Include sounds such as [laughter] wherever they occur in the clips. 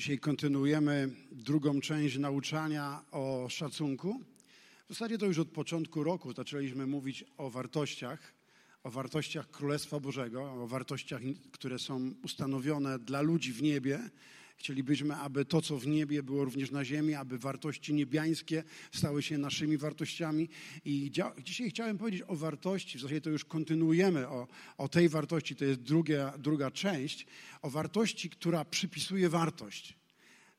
Dzisiaj kontynuujemy drugą część nauczania o szacunku. W zasadzie to już od początku roku zaczęliśmy mówić o wartościach, o wartościach Królestwa Bożego, o wartościach, które są ustanowione dla ludzi w niebie. Chcielibyśmy, aby to, co w niebie, było również na ziemi, aby wartości niebiańskie stały się naszymi wartościami. I dzisiaj chciałem powiedzieć o wartości, w zasadzie to już kontynuujemy o, o tej wartości, to jest druga, druga część, o wartości, która przypisuje wartość.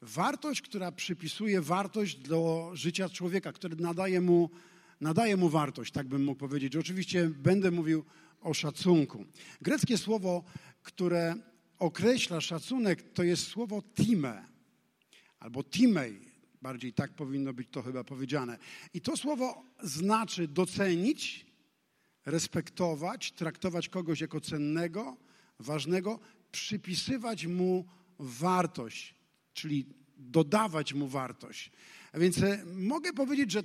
Wartość, która przypisuje wartość do życia człowieka, która nadaje mu, nadaje mu wartość, tak bym mógł powiedzieć. Oczywiście będę mówił o szacunku. Greckie słowo, które określa szacunek, to jest słowo time albo timej. Bardziej tak powinno być to chyba powiedziane. I to słowo znaczy docenić, respektować, traktować kogoś jako cennego, ważnego, przypisywać mu wartość, czyli dodawać mu wartość. A więc e, mogę powiedzieć, że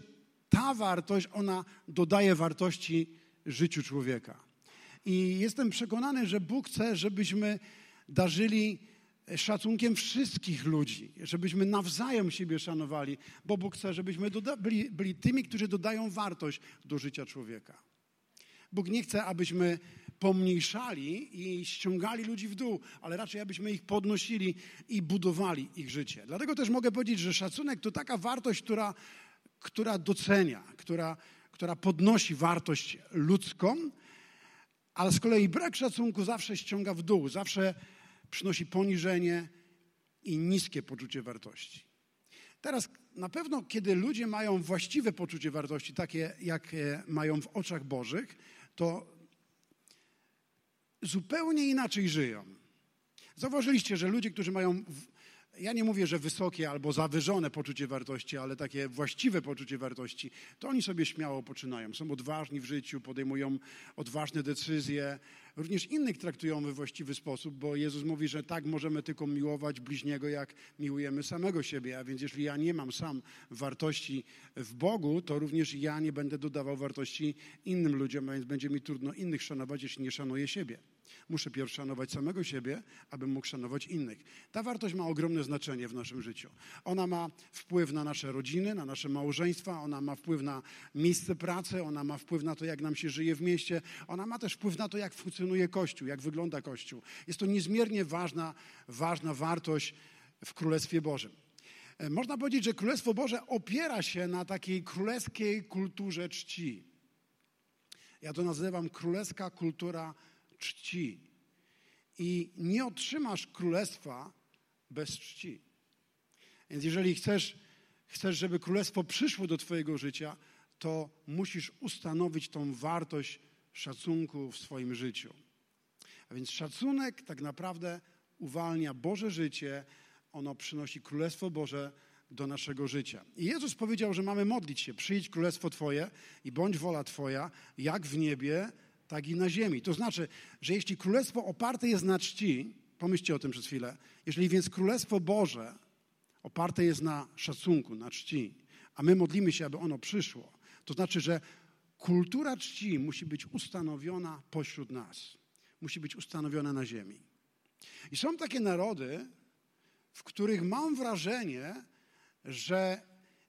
ta wartość, ona dodaje wartości życiu człowieka. I jestem przekonany, że Bóg chce, żebyśmy darzyli szacunkiem wszystkich ludzi, żebyśmy nawzajem siebie szanowali, bo Bóg chce, żebyśmy byli, byli tymi, którzy dodają wartość do życia człowieka. Bóg nie chce, abyśmy pomniejszali i ściągali ludzi w dół, ale raczej abyśmy ich podnosili i budowali ich życie. Dlatego też mogę powiedzieć, że szacunek to taka wartość, która, która docenia, która, która podnosi wartość ludzką, ale z kolei brak szacunku zawsze ściąga w dół, zawsze przynosi poniżenie i niskie poczucie wartości. Teraz na pewno, kiedy ludzie mają właściwe poczucie wartości, takie jakie mają w oczach Bożych, to zupełnie inaczej żyją. Zauważyliście, że ludzie, którzy mają ja nie mówię, że wysokie albo zawyżone poczucie wartości, ale takie właściwe poczucie wartości, to oni sobie śmiało poczynają. Są odważni w życiu, podejmują odważne decyzje. Również innych traktują we właściwy sposób, bo Jezus mówi, że tak możemy tylko miłować bliźniego, jak miłujemy samego siebie. A więc jeśli ja nie mam sam wartości w Bogu, to również ja nie będę dodawał wartości innym ludziom, a więc będzie mi trudno innych szanować, jeśli nie szanuję siebie. Muszę pierw szanować samego siebie, abym mógł szanować innych. Ta wartość ma ogromne znaczenie w naszym życiu. Ona ma wpływ na nasze rodziny, na nasze małżeństwa, ona ma wpływ na miejsce pracy, ona ma wpływ na to, jak nam się żyje w mieście, ona ma też wpływ na to, jak funkcjonuje Kościół, jak wygląda Kościół. Jest to niezmiernie ważna, ważna wartość w Królestwie Bożym. E, można powiedzieć, że Królestwo Boże opiera się na takiej królewskiej kulturze czci. Ja to nazywam królewska kultura czci. I nie otrzymasz królestwa bez czci. Więc jeżeli chcesz, chcesz, żeby królestwo przyszło do Twojego życia, to musisz ustanowić tą wartość szacunku w swoim życiu. A więc szacunek tak naprawdę uwalnia Boże życie, ono przynosi Królestwo Boże do naszego życia. I Jezus powiedział, że mamy modlić się, przyjdź Królestwo Twoje i bądź wola Twoja, jak w niebie, tak i na ziemi. To znaczy, że jeśli królestwo oparte jest na czci, pomyślcie o tym przez chwilę, jeżeli więc królestwo Boże oparte jest na szacunku, na czci, a my modlimy się, aby ono przyszło, to znaczy, że kultura czci musi być ustanowiona pośród nas. Musi być ustanowiona na ziemi. I są takie narody, w których mam wrażenie, że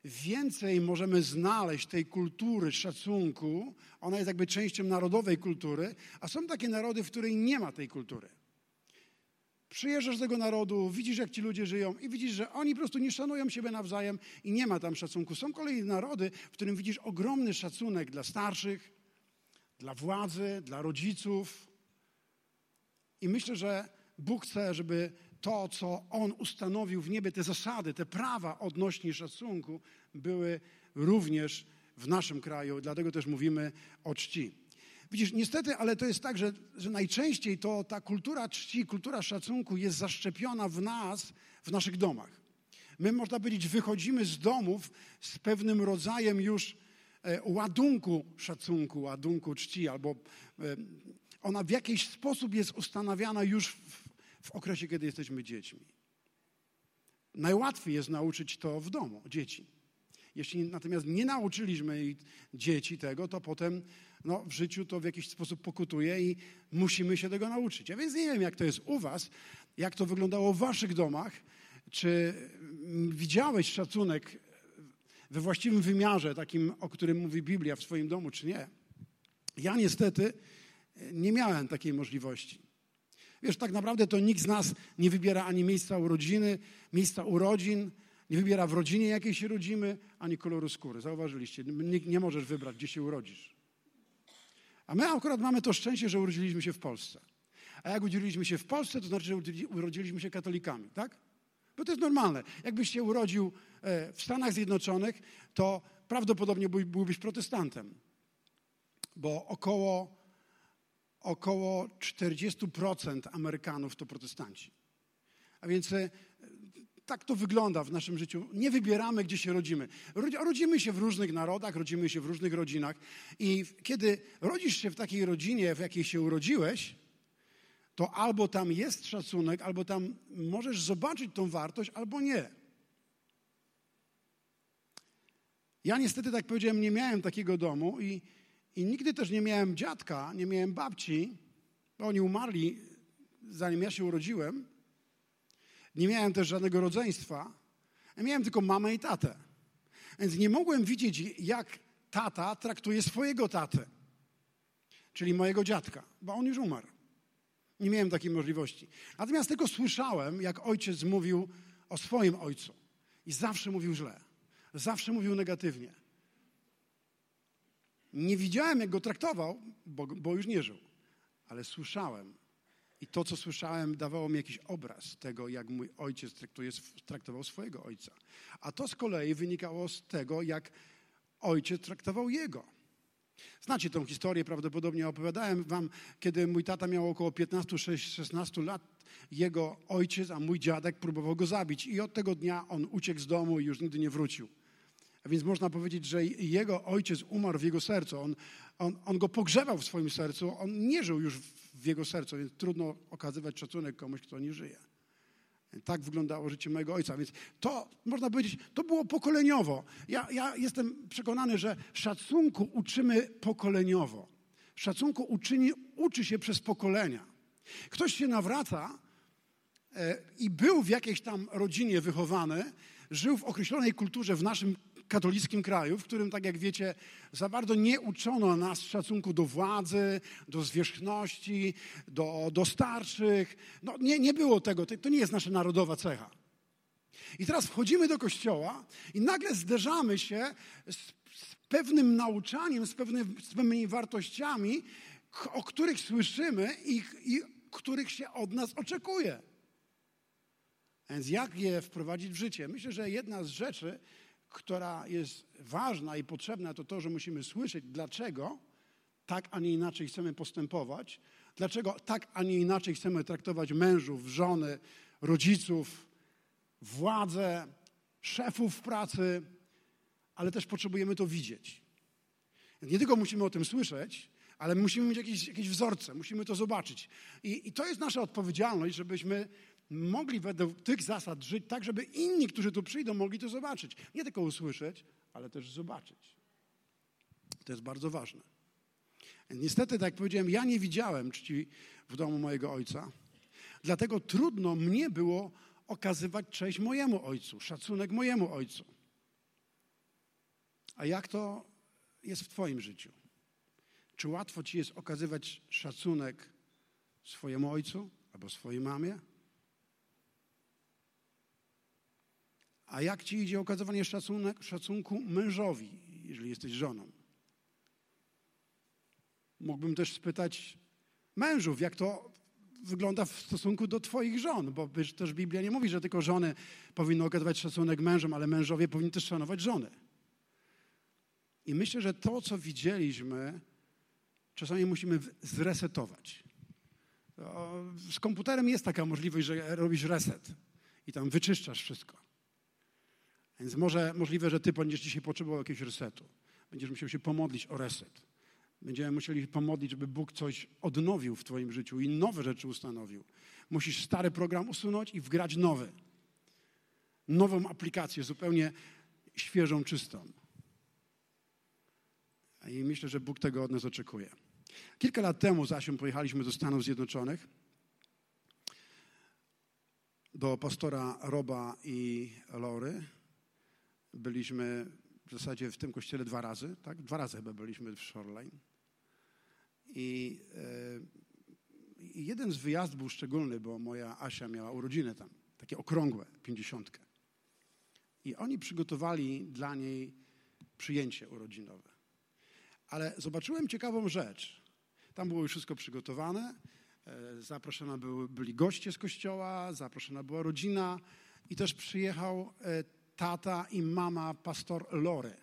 więcej możemy znaleźć tej kultury szacunku. Ona jest jakby częścią narodowej kultury, a są takie narody, w której nie ma tej kultury. Przyjeżdżasz do tego narodu, widzisz, jak ci ludzie żyją i widzisz, że oni po prostu nie szanują siebie nawzajem i nie ma tam szacunku. Są kolejne narody, w którym widzisz ogromny szacunek dla starszych, dla władzy, dla rodziców. I myślę, że Bóg chce, żeby to, co On ustanowił w niebie, te zasady, te prawa odnośnie szacunku, były również w naszym kraju. Dlatego też mówimy o czci. Widzisz, niestety, ale to jest tak, że, że najczęściej to ta kultura czci, kultura szacunku jest zaszczepiona w nas, w naszych domach. My, można powiedzieć, wychodzimy z domów z pewnym rodzajem już e, ładunku szacunku, ładunku czci, albo e, ona w jakiś sposób jest ustanawiana już w, w okresie, kiedy jesteśmy dziećmi. Najłatwiej jest nauczyć to w domu, dzieci. Jeśli natomiast nie nauczyliśmy dzieci tego, to potem no, w życiu to w jakiś sposób pokutuje i musimy się tego nauczyć. Ja więc nie wiem, jak to jest u Was, jak to wyglądało w Waszych domach, Czy widziałeś szacunek we właściwym wymiarze, takim, o którym mówi Biblia w swoim domu, czy nie? Ja niestety nie miałem takiej możliwości. Wiesz, tak naprawdę to nikt z nas nie wybiera ani miejsca urodziny, miejsca urodzin, nie wybiera w rodzinie, jakiej się rodzimy, ani koloru skóry. Zauważyliście, nikt nie możesz wybrać, gdzie się urodzisz. A my akurat mamy to szczęście, że urodziliśmy się w Polsce. A jak urodziliśmy się w Polsce, to znaczy, że urodziliśmy się katolikami, tak? Bo to jest normalne. Jakbyś się urodził e, w Stanach Zjednoczonych, to prawdopodobnie byłbyś protestantem. Bo około, około 40% Amerykanów to protestanci. A więc e, tak to wygląda w naszym życiu. Nie wybieramy, gdzie się rodzimy. Rodzimy się w różnych narodach, rodzimy się w różnych rodzinach. I kiedy rodzisz się w takiej rodzinie, w jakiej się urodziłeś, to albo tam jest szacunek, albo tam możesz zobaczyć tą wartość, albo nie. Ja niestety, tak powiedziałem, nie miałem takiego domu i, i nigdy też nie miałem dziadka, nie miałem babci, bo oni umarli zanim ja się urodziłem. Nie miałem też żadnego rodzeństwa. Miałem tylko mamę i tatę. Więc nie mogłem widzieć, jak tata traktuje swojego tatę, czyli mojego dziadka, bo on już umarł. Nie miałem takiej możliwości. Natomiast tylko słyszałem, jak ojciec mówił o swoim ojcu. I zawsze mówił źle. Zawsze mówił negatywnie. Nie widziałem, jak go traktował, bo, bo już nie żył. Ale słyszałem. I to, co słyszałem, dawało mi jakiś obraz tego, jak mój ojciec traktuje, traktował swojego ojca. A to z kolei wynikało z tego, jak ojciec traktował jego. Znacie tą historię, prawdopodobnie opowiadałem wam, kiedy mój tata miał około 15-16 lat, jego ojciec, a mój dziadek próbował go zabić i od tego dnia on uciekł z domu i już nigdy nie wrócił. A więc można powiedzieć, że jego ojciec umarł w jego sercu. On, on, on go pogrzebał w swoim sercu. On nie żył już w jego sercu, więc trudno okazywać szacunek komuś, kto nie żyje. Tak wyglądało życie mojego ojca. Więc to, można powiedzieć, to było pokoleniowo. Ja, ja jestem przekonany, że szacunku uczymy pokoleniowo. Szacunku uczyni, uczy się przez pokolenia. Ktoś się nawraca e, i był w jakiejś tam rodzinie wychowany, żył w określonej kulturze w naszym katolickim kraju, w którym, tak jak wiecie, za bardzo nie uczono nas szacunku do władzy, do zwierzchności, do, do starszych. No, nie, nie było tego, to, to nie jest nasza narodowa cecha. I teraz wchodzimy do kościoła i nagle zderzamy się z, z pewnym nauczaniem, z, pewnym, z pewnymi wartościami, o których słyszymy i, i których się od nas oczekuje. Więc jak je wprowadzić w życie? Myślę, że jedna z rzeczy, która jest ważna i potrzebna, to to, że musimy słyszeć, dlaczego tak, a nie inaczej chcemy postępować, dlaczego tak, a nie inaczej chcemy traktować mężów, żony, rodziców, władzę, szefów pracy, ale też potrzebujemy to widzieć. Nie tylko musimy o tym słyszeć, ale musimy mieć jakieś, jakieś wzorce, musimy to zobaczyć. I, I to jest nasza odpowiedzialność, żebyśmy mogli według tych zasad żyć tak, żeby inni, którzy tu przyjdą, mogli to zobaczyć. Nie tylko usłyszeć, ale też zobaczyć. To jest bardzo ważne. Niestety, tak jak powiedziałem, ja nie widziałem czci w domu mojego ojca, dlatego trudno mnie było okazywać cześć mojemu ojcu, szacunek mojemu ojcu. A jak to jest w Twoim życiu? Czy łatwo Ci jest okazywać szacunek swojemu ojcu albo swojej mamie? A jak ci idzie okazywanie szacunek, szacunku mężowi, jeżeli jesteś żoną? Mógłbym też spytać mężów, jak to wygląda w stosunku do Twoich żon, bo też Biblia nie mówi, że tylko żony powinny okazywać szacunek mężom, ale mężowie powinni też szanować żony. I myślę, że to, co widzieliśmy, czasami musimy zresetować. Z komputerem jest taka możliwość, że robisz reset i tam wyczyszczasz wszystko. Więc może możliwe, że ty będziesz dzisiaj potrzebował jakiegoś resetu. Będziesz musiał się pomodlić o reset. Będziemy musieli pomodlić, żeby Bóg coś odnowił w twoim życiu i nowe rzeczy ustanowił. Musisz stary program usunąć i wgrać nowy. Nową aplikację, zupełnie świeżą, czystą. I myślę, że Bóg tego od nas oczekuje. Kilka lat temu z Asią pojechaliśmy do Stanów Zjednoczonych do pastora Roba i Lory. Byliśmy w zasadzie w tym kościele dwa razy, tak? Dwa razy chyba byliśmy w Shoreline. I, yy, jeden z wyjazdów był szczególny, bo moja Asia miała urodziny tam, takie okrągłe, pięćdziesiątkę. I oni przygotowali dla niej przyjęcie urodzinowe. Ale zobaczyłem ciekawą rzecz. Tam było już wszystko przygotowane. E, zaproszona były, byli goście z kościoła, zaproszona była rodzina i też przyjechał e, tata i mama pastor Lory.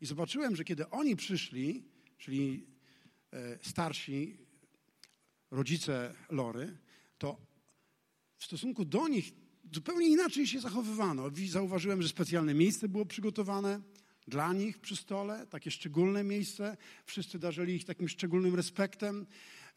I zobaczyłem, że kiedy oni przyszli, czyli e, starsi rodzice Lory, to w stosunku do nich zupełnie inaczej się zachowywano. Zauważyłem, że specjalne miejsce było przygotowane dla nich przy stole, takie szczególne miejsce. Wszyscy darzyli ich takim szczególnym respektem.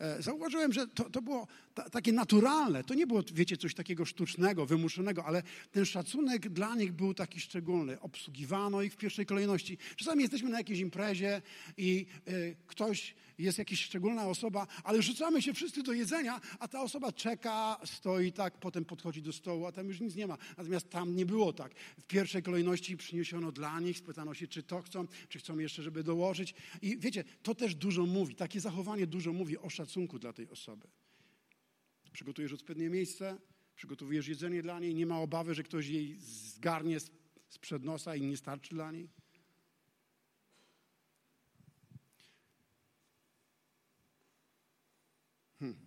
E, zauważyłem, że to, to było ta, takie naturalne. To nie było, wiecie, coś takiego sztucznego, wymuszonego, ale ten szacunek dla nich był taki szczególny. Obsługiwano ich w pierwszej kolejności. Czasami jesteśmy na jakiejś imprezie i y, ktoś jest jakaś szczególna osoba, ale rzucamy się wszyscy do jedzenia, a ta osoba czeka, stoi tak, potem podchodzi do stołu, a tam już nic nie ma. Natomiast tam nie było tak. W pierwszej kolejności przyniesiono dla nich, spytano się, czy to chcą, czy chcą jeszcze, żeby dołożyć. I wiecie, to też dużo mówi. Takie zachowanie dużo mówi o szacunku dla tej osoby. Przygotujesz odpowiednie miejsce, przygotowujesz jedzenie dla niej, nie ma obawy, że ktoś jej zgarnie z przed nosa i nie starczy dla niej. Hmm.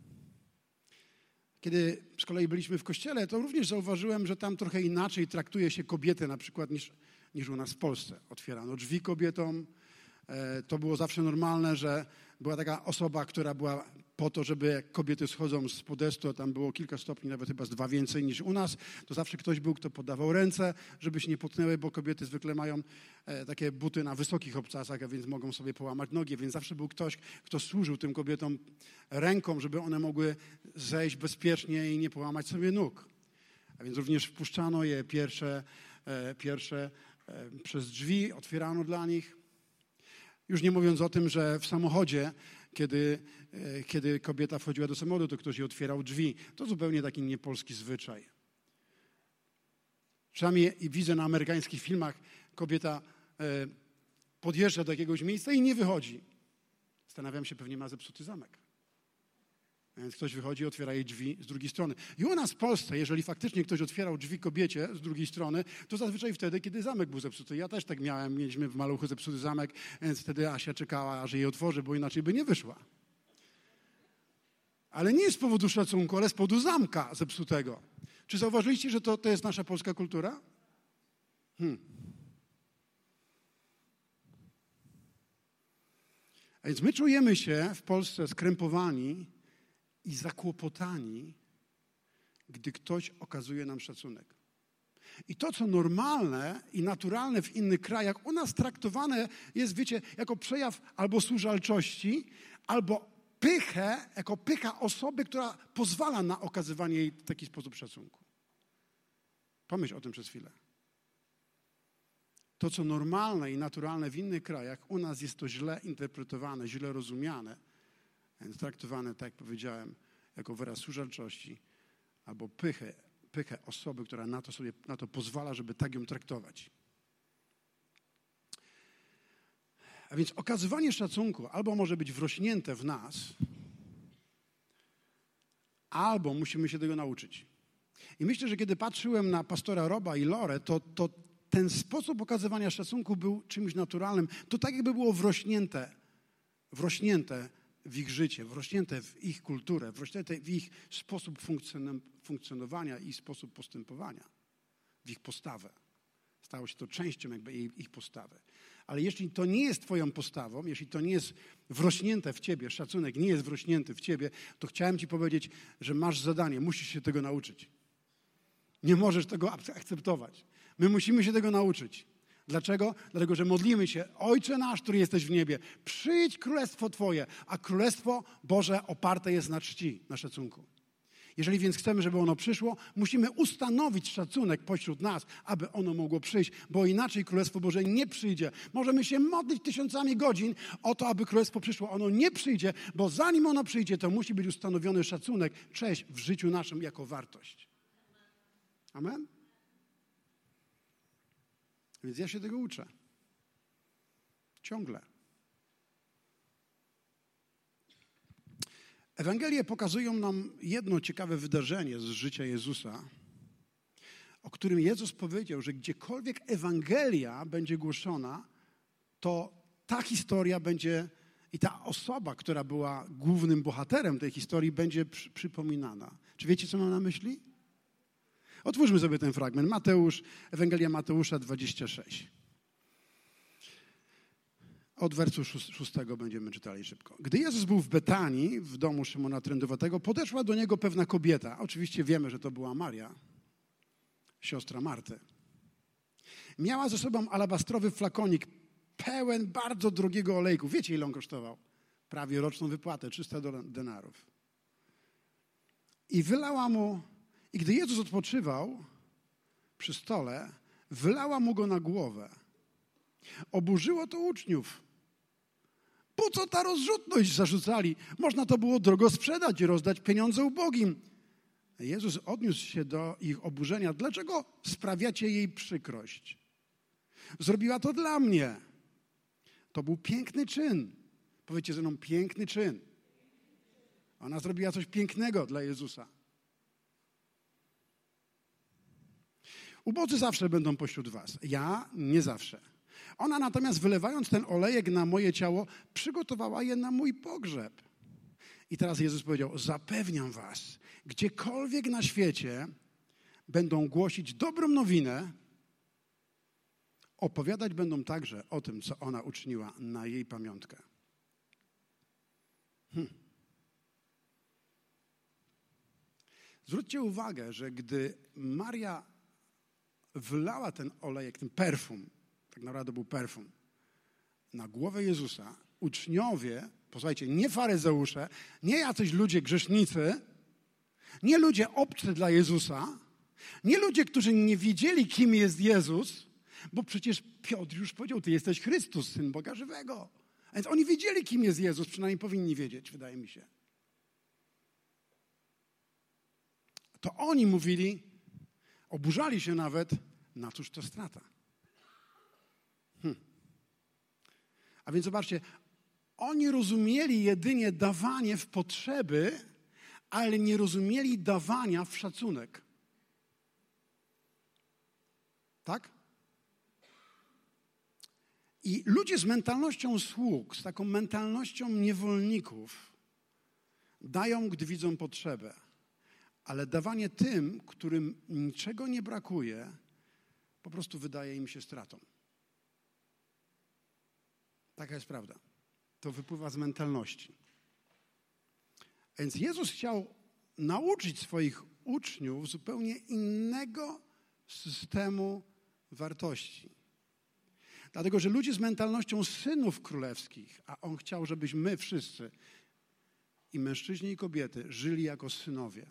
Kiedy z kolei byliśmy w kościele, to również zauważyłem, że tam trochę inaczej traktuje się kobiety na przykład niż, niż u nas w Polsce. Otwierano drzwi kobietom. E, to było zawsze normalne, że była taka osoba, która była po to, żeby jak kobiety schodzą z podestu, a tam było kilka stopni, nawet chyba z dwa więcej niż u nas, to zawsze ktoś był, kto podawał ręce, żeby się nie potnęły, bo kobiety zwykle mają e, takie buty na wysokich obcasach, a więc mogą sobie połamać nogi, więc zawsze był ktoś, kto służył tym kobietom ręką, żeby one mogły zejść bezpiecznie i nie połamać sobie nóg. A więc również wpuszczano je pierwsze, e, pierwsze e, przez drzwi, otwierano dla nich. Już nie mówiąc o tym, że w samochodzie kiedy, e, kiedy kobieta wchodziła do samochodu, to ktoś jej otwierał drzwi. To zupełnie taki niepolski zwyczaj. Czasami widzę na amerykańskich filmach, kobieta e, podjeżdża do jakiegoś miejsca i nie wychodzi. Zastanawiam się, pewnie ma zepsuty zamek. Więc ktoś wychodzi, otwiera jej drzwi z drugiej strony. I u nas w Polsce, jeżeli faktycznie ktoś otwierał drzwi kobiecie z drugiej strony, to zazwyczaj wtedy, kiedy zamek był zepsuty. Ja też tak miałem, mieliśmy w maluchu zepsuty zamek, więc wtedy Asia czekała, aż jej otworzy, bo inaczej by nie wyszła. Ale nie z powodu szacunku, ale z powodu zamka zepsutego. Czy zauważyliście, że to, to jest nasza polska kultura? Hmm. A więc my czujemy się w Polsce skrępowani i zakłopotani, gdy ktoś okazuje nam szacunek. I to, co normalne i naturalne w innych krajach, u nas traktowane jest, wiecie, jako przejaw albo służalczości, albo pychę, jako pycha osoby, która pozwala na okazywanie jej w taki sposób szacunku. Pomyśl o tym przez chwilę. To, co normalne i naturalne w innych krajach, u nas jest to źle interpretowane, źle rozumiane więc traktowane, tak jak powiedziałem, jako wyraz służalczości albo pychę, pychę osoby, która na to sobie na to pozwala, żeby tak ją traktować. A więc okazywanie szacunku albo może być wrośnięte w nas, albo musimy się tego nauczyć. I myślę, że kiedy patrzyłem na pastora Roba i Lore, to, to ten sposób okazywania szacunku był czymś naturalnym. To tak jakby było wrośnięte, wrośnięte w ich życie, wrośnięte w ich kulturę, wrośnięte w ich sposób funkcjonowania i sposób postępowania, w ich postawę. Stało się to częścią jakby ich postawy. Ale jeśli to nie jest Twoją postawą, jeśli to nie jest wrośnięte w Ciebie, szacunek nie jest wrośnięty w Ciebie, to chciałem Ci powiedzieć, że masz zadanie, musisz się tego nauczyć. Nie możesz tego akceptować. My musimy się tego nauczyć. Dlaczego? Dlatego, że modlimy się, Ojcze nasz, który jesteś w niebie, przyjdź królestwo Twoje, a królestwo Boże oparte jest na czci, na szacunku. Jeżeli więc chcemy, żeby ono przyszło, musimy ustanowić szacunek pośród nas, aby ono mogło przyjść, bo inaczej Królestwo Boże nie przyjdzie. Możemy się modlić tysiącami godzin o to, aby Królestwo przyszło. Ono nie przyjdzie, bo zanim ono przyjdzie, to musi być ustanowiony szacunek, cześć w życiu naszym jako wartość. Amen? Więc ja się tego uczę. Ciągle. Ewangelie pokazują nam jedno ciekawe wydarzenie z życia Jezusa, o którym Jezus powiedział, że gdziekolwiek Ewangelia będzie głoszona, to ta historia będzie i ta osoba, która była głównym bohaterem tej historii, będzie przy, przypominana. Czy wiecie, co mam na myśli? Otwórzmy sobie ten fragment. Mateusz, Ewangelia Mateusza 26. Od wersu szóstego będziemy czytali szybko. Gdy Jezus był w Betanii, w domu Szymona Trędowatego, podeszła do niego pewna kobieta. Oczywiście wiemy, że to była Maria, siostra Marty. Miała ze sobą alabastrowy flakonik pełen bardzo drogiego olejku. Wiecie, ile on kosztował? Prawie roczną wypłatę, 300 denarów. I wylała mu, i gdy Jezus odpoczywał przy stole, wylała mu go na głowę. Oburzyło to uczniów. Po co ta rozrzutność zarzucali? Można to było drogo sprzedać i rozdać pieniądze ubogim. Jezus odniósł się do ich oburzenia. Dlaczego sprawiacie jej przykrość? Zrobiła to dla mnie. To był piękny czyn. Powiedzcie ze mną, piękny czyn. Ona zrobiła coś pięknego dla Jezusa. Ubodzy zawsze będą pośród was. Ja nie zawsze. Ona natomiast wylewając ten olejek na moje ciało, przygotowała je na mój pogrzeb. I teraz Jezus powiedział: Zapewniam was, gdziekolwiek na świecie będą głosić dobrą nowinę, opowiadać będą także o tym, co ona uczyniła na jej pamiątkę. Hmm. Zwróćcie uwagę, że gdy Maria wlała ten olejek, ten perfum, tak naprawdę był perfum, na głowę Jezusa, uczniowie, posłuchajcie, nie faryzeusze, nie jacyś ludzie grzesznicy, nie ludzie obcy dla Jezusa, nie ludzie, którzy nie wiedzieli, kim jest Jezus, bo przecież Piotr już powiedział, ty jesteś Chrystus, Syn Boga Żywego. A więc oni wiedzieli, kim jest Jezus, przynajmniej powinni wiedzieć, wydaje mi się. To oni mówili, oburzali się nawet, na cóż to strata. Hmm. A więc zobaczcie, oni rozumieli jedynie dawanie w potrzeby, ale nie rozumieli dawania w szacunek. Tak? I ludzie z mentalnością sług, z taką mentalnością niewolników, dają, gdy widzą potrzebę. Ale dawanie tym, którym niczego nie brakuje, po prostu wydaje im się stratą. Taka jest prawda. To wypływa z mentalności. Więc Jezus chciał nauczyć swoich uczniów zupełnie innego systemu wartości. Dlatego, że ludzie z mentalnością synów królewskich, a On chciał, żebyśmy my wszyscy, i mężczyźni, i kobiety, żyli jako synowie.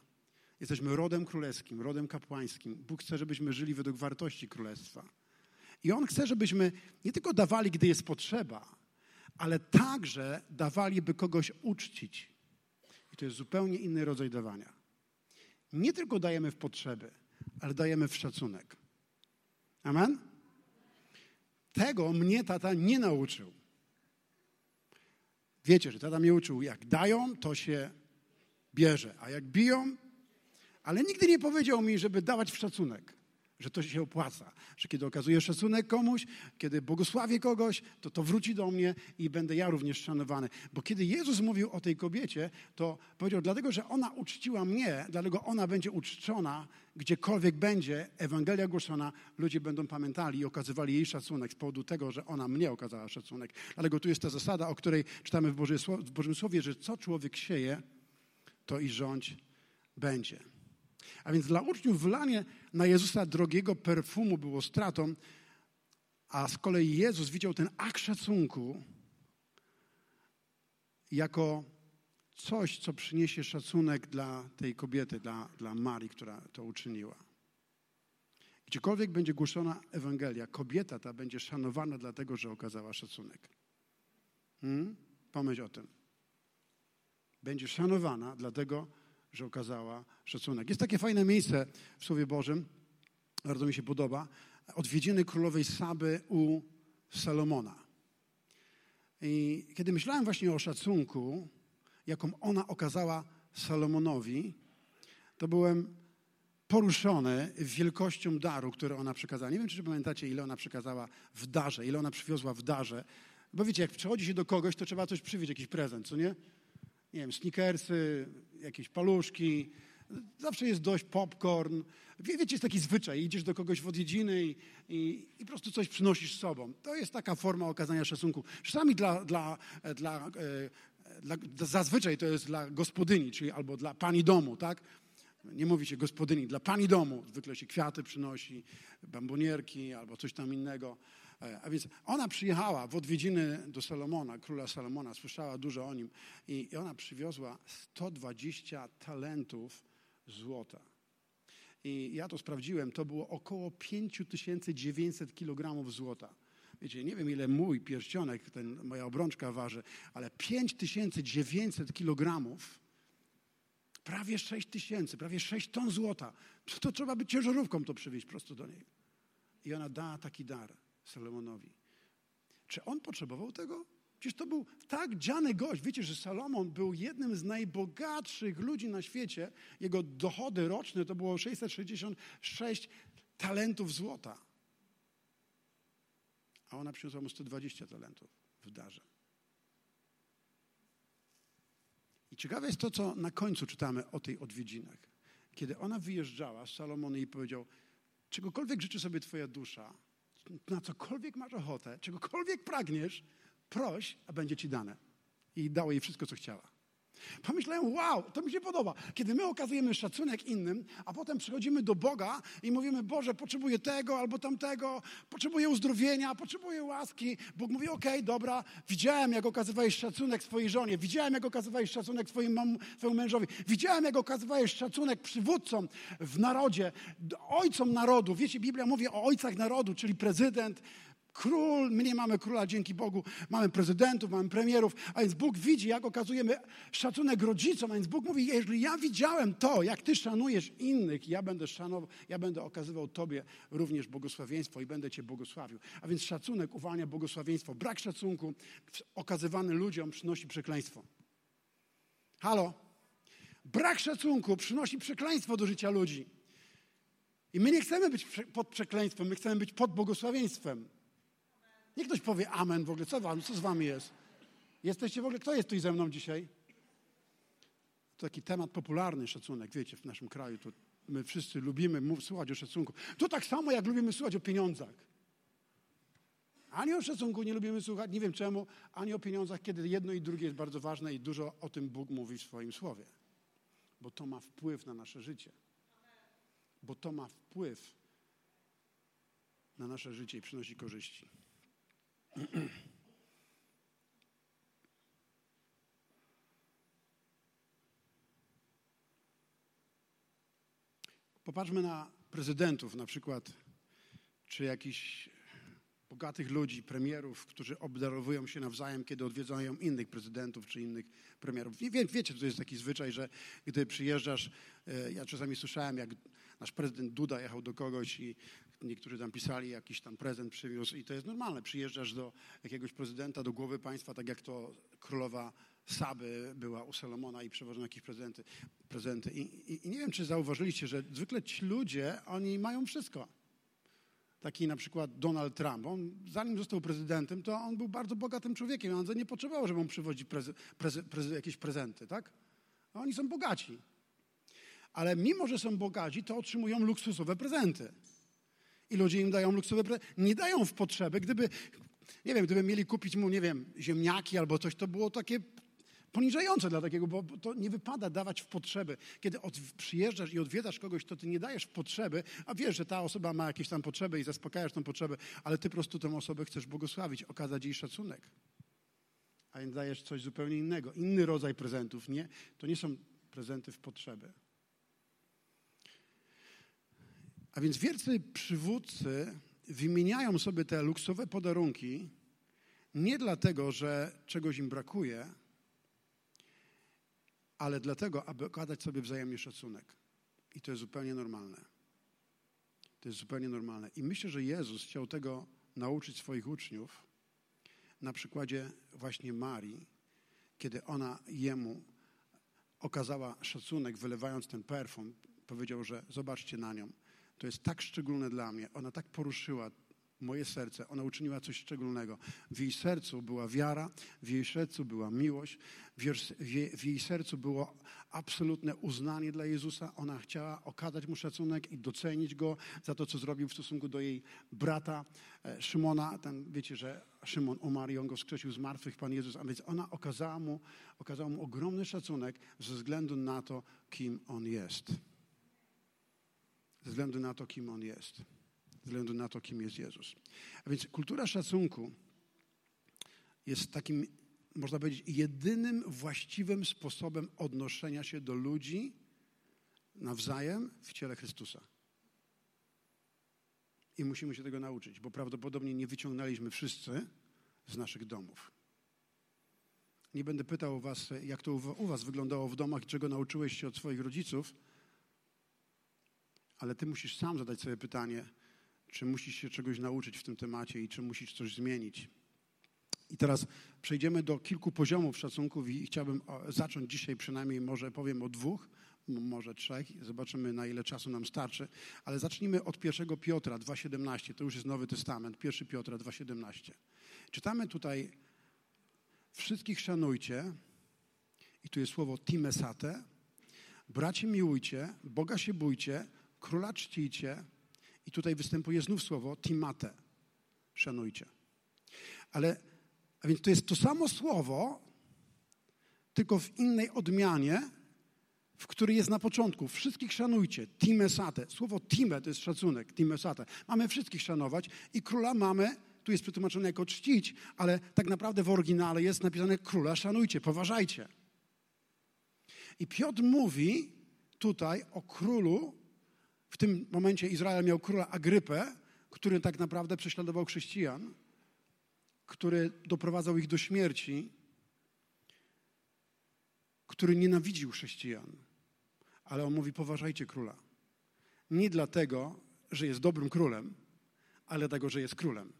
Jesteśmy rodem królewskim, rodem kapłańskim. Bóg chce, żebyśmy żyli według wartości królestwa. I On chce, żebyśmy nie tylko dawali, gdy jest potrzeba, ale także dawali, by kogoś uczcić. I to jest zupełnie inny rodzaj dawania. Nie tylko dajemy w potrzeby, ale dajemy w szacunek. Amen? Tego mnie tata nie nauczył. Wiecie, że tata mnie uczył, jak dają, to się bierze, a jak biją, ale nigdy nie powiedział mi, żeby dawać w szacunek że to się opłaca, że kiedy okazuję szacunek komuś, kiedy błogosławię kogoś, to to wróci do mnie i będę ja również szanowany. Bo kiedy Jezus mówił o tej kobiecie, to powiedział, dlatego, że ona uczciła mnie, dlatego ona będzie uczczona, gdziekolwiek będzie Ewangelia głoszona, ludzie będą pamiętali i okazywali jej szacunek z powodu tego, że ona mnie okazała szacunek. Dlatego tu jest ta zasada, o której czytamy w, Bożym Słowie, że co człowiek sieje, to i rządź będzie. A więc dla uczniów wlanie na Jezusa drogiego perfumu było stratą, a z kolei Jezus widział ten akt szacunku jako coś, co przyniesie szacunek dla tej kobiety, dla, dla Marii, która to uczyniła. Gdziekolwiek będzie głoszona Ewangelia, kobieta ta będzie szanowana dlatego, że okazała szacunek. Hmm? Pomyśl o tym. Będzie szanowana dlatego, że okazała szacunek. Jest takie fajne miejsce w Słowie Bożym, bardzo mi się podoba, odwiedziny królowej Saby u Salomona. I kiedy myślałem właśnie o szacunku, jaką ona okazała Salomonowi, to byłem poruszony wielkością daru, który ona przekazała. Nie wiem, czy pamiętacie, ile ona przekazała w darze, ile ona przywiozła w darze. Bo wiecie, jak przychodzi się do kogoś, to trzeba coś przywieźć, jakiś prezent, co nie? Nie wiem, sneakersy, jakieś paluszki, zawsze jest dość popcorn. Wie, wiecie, jest taki zwyczaj, idziesz do kogoś w odwiedziny i, i, i, po prostu coś przynosisz z sobą. To jest taka forma okazania szacunku. Czasami dla, dla, dla, e, dla, zazwyczaj to jest dla gospodyni, czyli albo dla pani domu, tak? Nie mówi się gospodyni, dla pani domu. Zwykle się kwiaty przynosi, bambonierki albo coś tam innego. E, a więc ona przyjechała w odwiedziny do Salomona, króla Salomona, słyszała dużo o nim i, ona przywiozła 120 talentów złota. I ja to sprawdziłem, to było około 5900 kg złota. Wiecie, nie wiem ile mój pierścionek, ten, moja obrączka waży, ale 5900 kg, prawie 6 tysięcy, prawie 6 ton złota. To trzeba by ciężarówką to przywieźć prosto do niej. I ona da taki dar Salomonowi. Czy on potrzebował tego? Przecież to był tak dziany gość. Wiecie, że Salomon był jednym z najbogatszych ludzi na świecie. Jego dochody roczne to było 666 talentów złota. A ona przyniosła mu 120 talentów w darze. I ciekawe jest to, co na końcu czytamy o tej odwiedzinach. Kiedy ona wyjeżdżała, Salomon jej powiedział, czegokolwiek życzy sobie twoja dusza, na cokolwiek masz ochotę, czegokolwiek pragniesz, proś, a będzie ci dane. I dało jej wszystko, co chciała. Pomyślałem, wow, to mi się podoba. Kiedy my okazujemy szacunek innym, a potem przychodzimy do Boga i mówimy, Boże, potrzebuję tego albo tamtego, potrzebuję uzdrowienia, potrzebuję łaski. Bóg mówi, okej, okay, dobra, widziałem, jak okazywałeś szacunek swojej żonie, widziałem, jak okazywałeś szacunek swoim, mam, swojemu mężowi, widziałem, jak okazywałeś szacunek przywódcom w narodzie, ojcom narodu. Wiecie, Biblia mówi o ojcach narodu, czyli prezydent, Król, my nie mamy króla, dzięki Bogu, mamy prezydentów, mamy premierów, a więc Bóg widzi, jak okazujemy szacunek rodzicom, a więc Bóg mówi, jeżeli ja widziałem to, jak ty szanujesz innych, ja będę szanował, ja będę okazywał tobie również błogosławieństwo i będę cię błogosławił. A więc szacunek uwalnia błogosławieństwo. Brak szacunku okazywany ludziom przynosi przekleństwo. Halo? Brak szacunku przynosi przekleństwo do życia ludzi. I my nie chcemy być pod przekleństwem, my chcemy być pod błogosławieństwem. Niech ktoś powie amen w ogóle. Co, wam, co z wami jest? Jesteście w ogóle, kto jest tu ze mną dzisiaj? To taki temat popularny, szacunek, wiecie, w naszym kraju. To my wszyscy lubimy mów, słuchać o szacunku. To tak samo, jak lubimy słuchać o pieniądzach. Ani o szacunku nie lubimy słuchać, nie wiem czemu, ani o pieniądzach, kiedy jedno i drugie jest bardzo ważne i dużo o tym Bóg mówi w swoim słowie. Bo to ma wpływ na nasze życie. Bo to ma wpływ na nasze życie i przynosi korzyści. [clears throat] Popatrzmy na prezydentów, na przykład, czy jakichś bogatych ludzi, premierów, którzy obdarowują się nawzajem, kiedy odwiedzają innych prezydentów czy innych premierów. Wie, wiecie, to jest taki zwyczaj, że gdy przyjeżdżasz, e, ja czasami słyszałem, jak nasz prezydent Duda jechał do kogoś i niektórzy tam pisali, jakiś tam prezent przywiózł i to jest normalne. Przyjeżdżasz do jakiegoś prezydenta, do głowy państwa, tak jak to królowa Saby była u Salomona i przewożono jakieś prezenty. prezenty. I, i, I, nie wiem, czy zauważyliście, że zwykle ci ludzie, oni mają wszystko. Taki na przykład Donald Trump. On, zanim został prezydentem, to on był bardzo bogatym człowiekiem. On nie potrzebował, żeby prezy, prezy, jakieś prezenty, tak? A oni są bogaci. Ale mimo, że są bogaci, to otrzymują luksusowe prezenty i ludzie im dają luksusowe prezenty. Nie dają w potrzeby. Gdyby, nie wiem, gdyby mieli kupić mu, nie wiem, ziemniaki albo coś, to było takie poniżające dla takiego, bo to nie wypada dawać w potrzeby. Kiedy od, przyjeżdżasz i odwiedzasz kogoś, to ty nie dajesz w potrzeby, a wiesz, że ta osoba ma jakieś tam potrzeby i zaspokajasz tą potrzebę, ale ty po prostu tę osobę chcesz błogosławić, okazać jej szacunek. A więc dajesz coś zupełnie innego, inny rodzaj prezentów, nie? To nie są prezenty w potrzeby. A więc wielcy przywódcy wymieniają sobie te luksowe podarunki nie dlatego, że czegoś im brakuje, ale dlatego, aby okazać sobie wzajemnie szacunek. I to jest zupełnie normalne. To jest zupełnie normalne. I myślę, że Jezus chciał tego nauczyć swoich uczniów na przykładzie właśnie Marii, kiedy ona jemu okazała szacunek, wylewając ten perfum, powiedział, że zobaczcie na nią. To jest tak szczególne dla mnie. Ona tak poruszyła moje serce. Ona uczyniła coś szczególnego. W jej sercu była wiara, w jej sercu była miłość, w jej, sercu było absolutne uznanie dla Jezusa. Ona chciała okazać mu szacunek i docenić go za to, co zrobił w stosunku do jej brata e, Szymona. Ten, wiecie, że Szymon umarł i on go wskrzesił z martwych, Pan Jezus. A więc ona okazała mu, okazała mu ogromny szacunek ze względu na to, kim on jest. Ze względu na to, kim on jest ze względu na to, kim jest Jezus. A więc kultura szacunku jest takim, można powiedzieć, jedynym właściwym sposobem odnoszenia się do ludzi nawzajem w ciele Chrystusa. I musimy się tego nauczyć, bo prawdopodobnie nie wyciągnęliśmy wszyscy z naszych domów. Nie będę pytał was, jak to u was wyglądało w domach i czego nauczyłeś się od swoich rodziców, ale ty musisz sam zadać sobie pytanie, czy musisz się czegoś nauczyć w tym temacie i czy musisz coś zmienić. I teraz przejdziemy do kilku poziomów szacunków i chciałbym zacząć dzisiaj przynajmniej, może powiem o dwóch, może trzech, zobaczymy na ile czasu nam starczy, ale zacznijmy od 1 Piotra 2,17, to już jest Nowy Testament, 1 Piotra 2,17. Czytamy tutaj, wszystkich szanujcie, i tu jest słowo timesate, bracie miłujcie, Boga się bójcie, króla czcijcie, i tutaj występuje znów słowo timate. Szanujcie. Ale, a więc to jest to samo słowo, tylko w innej odmianie, w której jest na początku. Wszystkich szanujcie. Timesate. Słowo time to jest szacunek. Timesate. Mamy wszystkich szanować i króla mamy, tu jest przetłumaczone jako czcić, ale tak naprawdę w oryginale jest napisane króla szanujcie, poważajcie. I Piotr mówi tutaj o królu, w tym momencie Izrael miał króla Agrypę, który tak naprawdę prześladował chrześcijan, który doprowadzał ich do śmierci, który nienawidził chrześcijan. Ale on mówi: poważajcie króla. Nie dlatego, że jest dobrym królem, ale dlatego, że jest królem,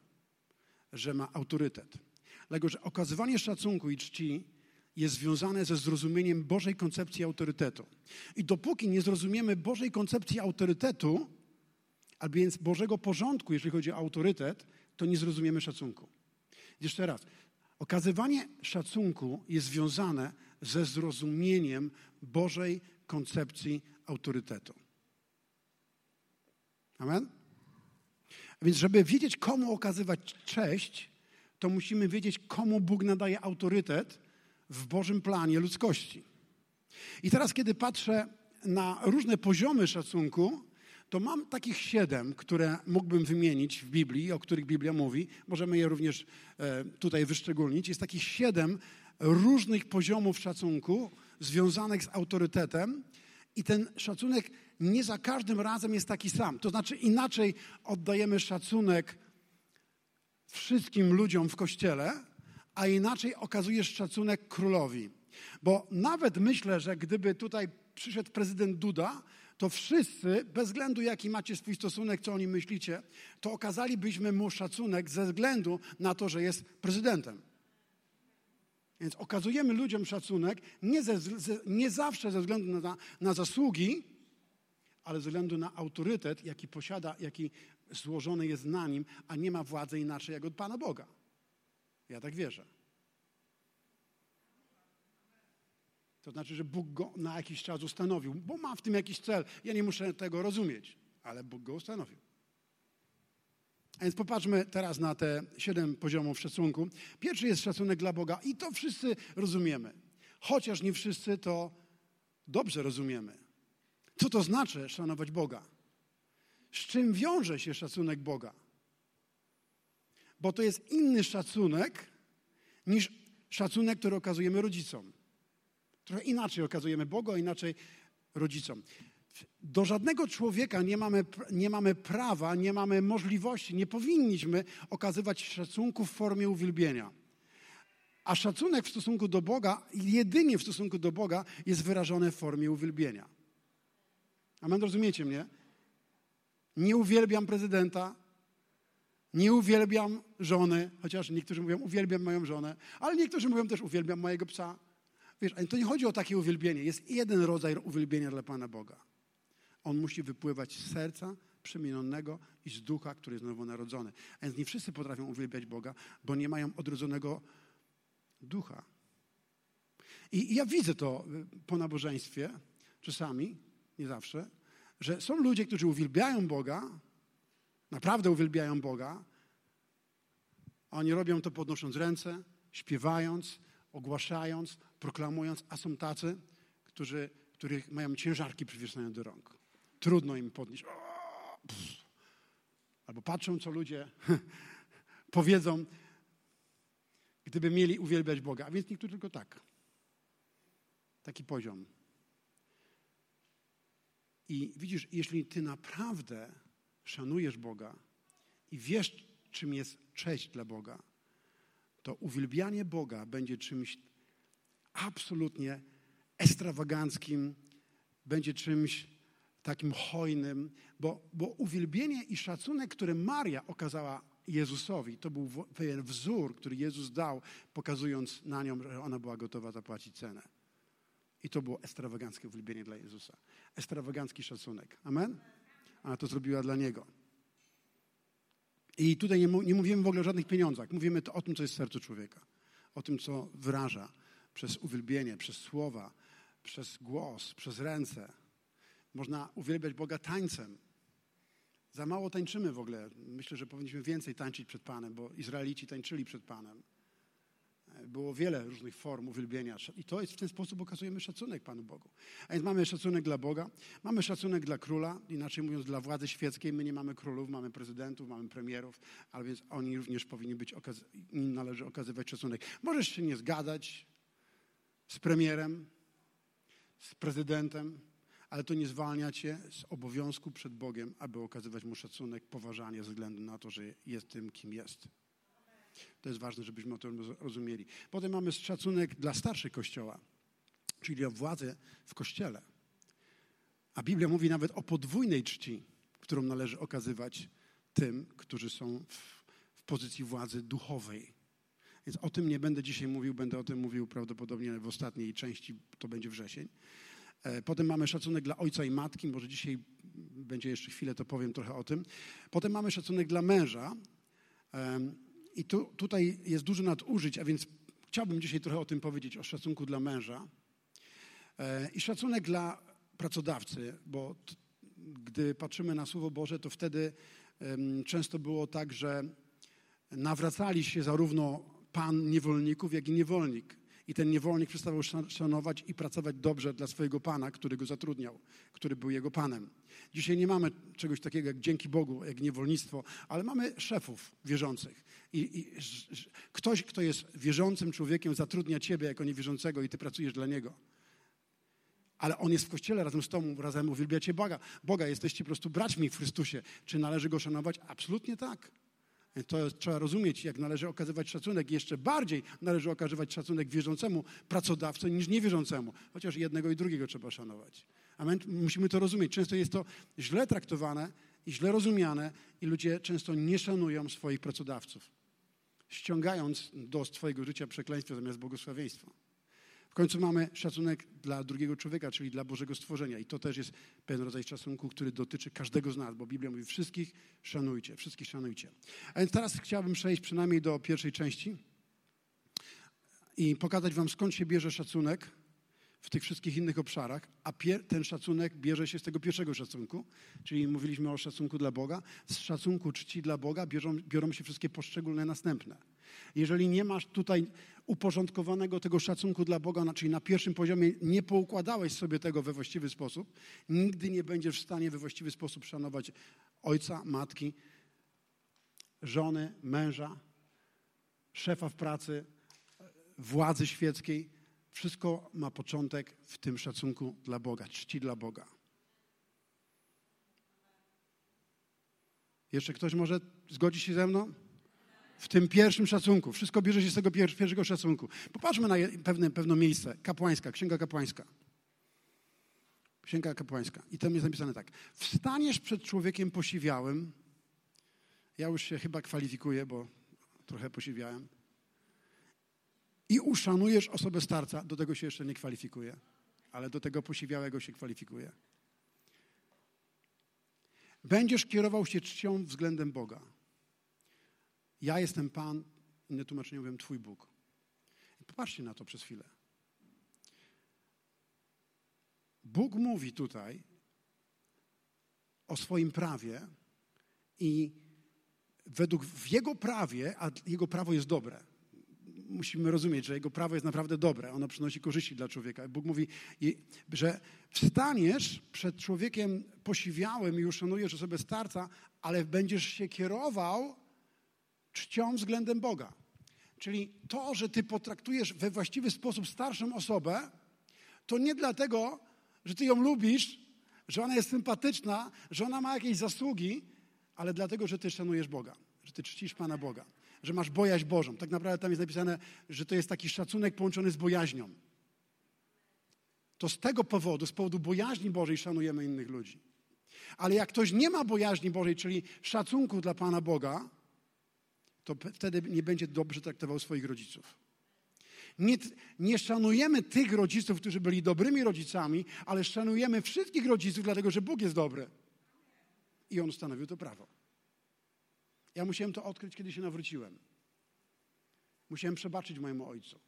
że ma autorytet. Dlatego, że okazywanie szacunku i czci jest związane ze zrozumieniem Bożej koncepcji autorytetu. I dopóki nie zrozumiemy Bożej koncepcji autorytetu, a więc Bożego porządku, jeżeli chodzi o autorytet, to nie zrozumiemy szacunku. Jeszcze raz. Okazywanie szacunku jest związane ze zrozumieniem Bożej koncepcji autorytetu. Amen? A więc, żeby wiedzieć, komu okazywać cześć, to musimy wiedzieć, komu Bóg nadaje autorytet w Bożym planie ludzkości. I teraz, kiedy patrzę na różne poziomy szacunku, to mam takich siedem, które mógłbym wymienić w Biblii, o których Biblia mówi. Możemy je również e, tutaj wyszczególnić. Jest takich siedem różnych poziomów szacunku związanych z autorytetem, i ten szacunek nie za każdym razem jest taki sam. To znaczy, inaczej oddajemy szacunek wszystkim ludziom w kościele, a inaczej okazujesz szacunek królowi. Bo nawet myślę, że gdyby tutaj przyszedł prezydent Duda, to wszyscy, bez względu jaki macie swój stosunek, co o nim myślicie, to okazalibyśmy mu szacunek ze względu na to, że jest prezydentem. Więc okazujemy ludziom szacunek nie, ze, nie zawsze ze względu na, na zasługi, ale ze względu na autorytet, jaki posiada, jaki złożony jest na nim, a nie ma władzy inaczej jak od Pana Boga. Ja tak wierzę. To znaczy, że Bóg go na jakiś czas ustanowił, bo ma w tym jakiś cel. Ja nie muszę tego rozumieć, ale Bóg go ustanowił. A więc popatrzmy teraz na te siedem poziomów szacunku. Pierwszy jest szacunek dla Boga i to wszyscy rozumiemy. Chociaż nie wszyscy to dobrze rozumiemy. Co to znaczy szanować Boga? Z czym wiąże się szacunek Boga? Bo to jest inny szacunek niż szacunek, który okazujemy rodzicom. Trochę inaczej okazujemy Bogu, a inaczej rodzicom. Do żadnego człowieka nie mamy, nie mamy prawa, nie mamy możliwości, nie powinniśmy okazywać szacunku w formie uwielbienia. A szacunek w stosunku do Boga, jedynie w stosunku do Boga, jest wyrażony w formie uwielbienia. Amen, rozumiecie mnie? Nie uwielbiam prezydenta, nie uwielbiam żony, chociaż niektórzy mówią, uwielbiam moją żonę, ale niektórzy mówią też, uwielbiam mojego psa. Wiesz, to nie chodzi o takie uwielbienie. Jest jeden rodzaj uwielbienia dla Pana Boga. On musi wypływać z serca przemienionego i z ducha, który jest nowonarodzony. A więc nie wszyscy potrafią uwielbiać Boga, bo nie mają odrodzonego ducha. I, I ja widzę to po nabożeństwie, czasami, nie zawsze, że są ludzie, którzy uwielbiają Boga, naprawdę uwielbiają Boga, a oni robią to podnosząc ręce, śpiewając, ogłaszając, proklamując, a są tacy, którzy, których mają ciężarki przywieszone do rąk. Trudno im podnieść. Albo patrzą, co ludzie [laughs] powiedzą, gdyby mieli uwielbiać Boga. A więc niektórzy tylko tak. Taki poziom. I widzisz, jeśli ty naprawdę szanujesz Boga i wiesz, czym jest cześć dla Boga, to uwielbianie Boga będzie czymś absolutnie ekstrawaganckim, będzie czymś takim hojnym, bo, bo uwielbienie i szacunek, który Maria okazała Jezusowi, to był pewien wzór, który Jezus dał, pokazując na nią, że ona była gotowa zapłacić cenę. I to było ekstrawaganckie uwielbienie dla Jezusa. Ekstrawagancki szacunek. Amen? A to zrobiła dla Niego. I tutaj nie, nie mówimy w ogóle o żadnych pieniądzach. Mówimy o tym, co jest w sercu człowieka. O tym, co wyraża przez uwielbienie, przez słowa, przez głos, przez ręce. Można uwielbiać Boga tańcem. Za mało tańczymy w ogóle. Myślę, że powinniśmy więcej tańczyć przed Panem, bo Izraelici tańczyli przed Panem. Było wiele różnych form uwielbienia i to jest w ten sposób okazujemy szacunek Panu Bogu. A więc mamy szacunek dla Boga, mamy szacunek dla króla, inaczej mówiąc dla władzy świeckiej. My nie mamy królów, mamy prezydentów, mamy premierów, ale więc oni również powinni być, im należy okazywać szacunek. Możesz się nie zgadzać z premierem, z prezydentem, ale to nie zwalnia cię z obowiązku przed Bogiem, aby okazywać mu szacunek, poważanie ze względu na to, że jest tym, kim jest. To jest ważne, żebyśmy o tym rozumieli. Potem mamy szacunek dla starszych Kościoła, czyli dla władzy w Kościele. A Biblia mówi nawet o podwójnej czci, którą należy okazywać tym, którzy są w, w pozycji władzy duchowej. Więc o tym nie będę dzisiaj mówił, będę o tym mówił prawdopodobnie w ostatniej części, to będzie wrzesień. E, potem mamy szacunek dla ojca i matki, może dzisiaj będzie jeszcze chwilę, to powiem trochę o tym. Potem mamy szacunek dla męża. I tu, tutaj jest dużo nadużyć, a więc chciałbym dzisiaj trochę o tym powiedzieć, o szacunku dla męża. E, I szacunek dla pracodawcy, bo t, gdy patrzymy na Słowo Boże, to wtedy um, często było tak, że nawracali się zarówno pan niewolników, jak i niewolnik. I ten niewolnik przestawał szanować i pracować dobrze dla swojego pana, który go zatrudniał, który był jego panem. Dzisiaj nie mamy czegoś takiego jak dzięki Bogu, jak niewolnictwo, ale mamy szefów wierzących. I, I, ktoś, kto jest wierzącym człowiekiem, zatrudnia ciebie jako niewierzącego i ty pracujesz dla niego. Ale on jest w kościele razem z tobą, razem uwielbiacie Boga. Boga, jesteście po prostu braćmi w Chrystusie. Czy należy go szanować? Absolutnie tak. To trzeba rozumieć, jak należy okazywać szacunek. Jeszcze bardziej należy okazywać szacunek wierzącemu pracodawcy niż niewierzącemu. Chociaż jednego i drugiego trzeba szanować. Amen? Musimy to rozumieć. Często jest to źle traktowane i źle rozumiane i ludzie często nie szanują swoich pracodawców, ściągając do swojego życia przekleństwo zamiast błogosławieństwa. W końcu mamy szacunek dla drugiego człowieka, czyli dla Bożego stworzenia. I to też jest pewien rodzaj szacunku, który dotyczy każdego z nas, bo Biblia mówi wszystkich szanujcie, wszystkich szanujcie. A więc teraz chciałbym przejść przynajmniej do pierwszej części i pokazać wam skąd się bierze szacunek w tych wszystkich innych obszarach, a ten szacunek bierze się z tego pierwszego szacunku, czyli mówiliśmy o szacunku dla Boga. Z szacunku czci dla Boga biorą, się wszystkie poszczególne następne. Jeżeli nie masz tutaj uporządkowanego tego szacunku dla Boga, czyli na pierwszym poziomie nie poukładałeś sobie tego we właściwy sposób, nigdy nie będziesz w stanie we właściwy sposób szanować ojca, matki, żony, męża, szefa w pracy, władzy świeckiej. Wszystko ma początek w tym szacunku dla Boga, czci dla Boga. Jeszcze ktoś może zgodzi się ze mną? W tym pierwszym szacunku. Wszystko bierze się z tego pierwszego szacunku. Popatrzmy na pewne, pewne miejsce. Kapłańska, księga kapłańska. Księga kapłańska. I tam jest napisane tak. Wstaniesz przed człowiekiem posiwiałym. Ja już się chyba kwalifikuję, bo trochę posiwiałem. I uszanujesz osobę starca. Do tego się jeszcze nie kwalifikuję, ale do tego posiwiałego się kwalifikuję. Będziesz kierował się czcią względem Boga. Ja jestem Pan, inne tłumaczenie mówią Twój Bóg. Popatrzcie na to przez chwilę. Bóg mówi tutaj o swoim prawie i według w Jego prawie, a Jego prawo jest dobre. Musimy rozumieć, że Jego prawo jest naprawdę dobre. Ono przynosi korzyści dla człowieka. Bóg mówi, że wstaniesz przed człowiekiem posiwiałym i uszanujesz osobę starca, ale będziesz się kierował czcią względem Boga. Czyli to, że ty potraktujesz we właściwy sposób starszą osobę, to nie dlatego, że ty ją lubisz, że ona jest sympatyczna, że ona ma jakieś zasługi, ale dlatego, że ty szanujesz Boga, że ty czcisz Pana Boga, że masz bojaźń Bożą. Tak naprawdę tam jest napisane, że to jest taki szacunek połączony z bojaźnią. To z tego powodu, z powodu bojaźni Bożej szanujemy innych ludzi. Ale jak ktoś nie ma bojaźni Bożej, czyli szacunku dla Pana Boga, to wtedy nie będzie dobrze traktował swoich rodziców. Nie, nie, szanujemy tych rodziców, którzy byli dobrymi rodzicami, ale szanujemy wszystkich rodziców, dlatego że Bóg jest dobry. I On ustanowił to prawo. Ja musiałem to odkryć, kiedy się nawróciłem. Musiałem przebaczyć mojemu ojcu,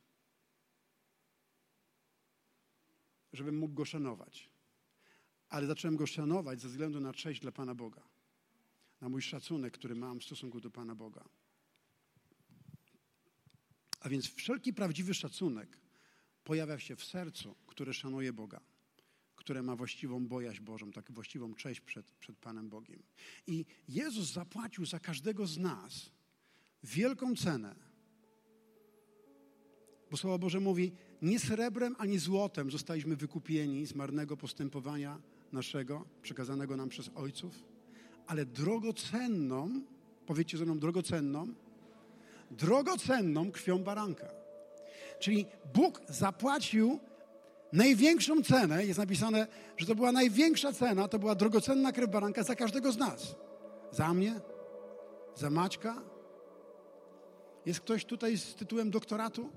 żebym mógł go szanować. Ale zacząłem go szanować ze względu na cześć dla Pana Boga, na mój szacunek, który mam w stosunku do Pana Boga. A więc wszelki prawdziwy szacunek pojawia się w sercu, które szanuje Boga, które ma właściwą bojaźń Bożą, tak właściwą cześć przed, przed Panem Bogiem. I Jezus zapłacił za każdego z nas wielką cenę. Bo Słowo Boże mówi, nie srebrem ani złotem zostaliśmy wykupieni z marnego postępowania naszego, przekazanego nam przez ojców, ale drogocenną, powiedzcie ze mną, drogocenną, drogocenną krwią baranka. Czyli Bóg zapłacił największą cenę, jest napisane, że to była największa cena, to była drogocenna krew baranka za każdego z nas. Za mnie, za Maćka. Jest ktoś tutaj z tytułem doktoratu?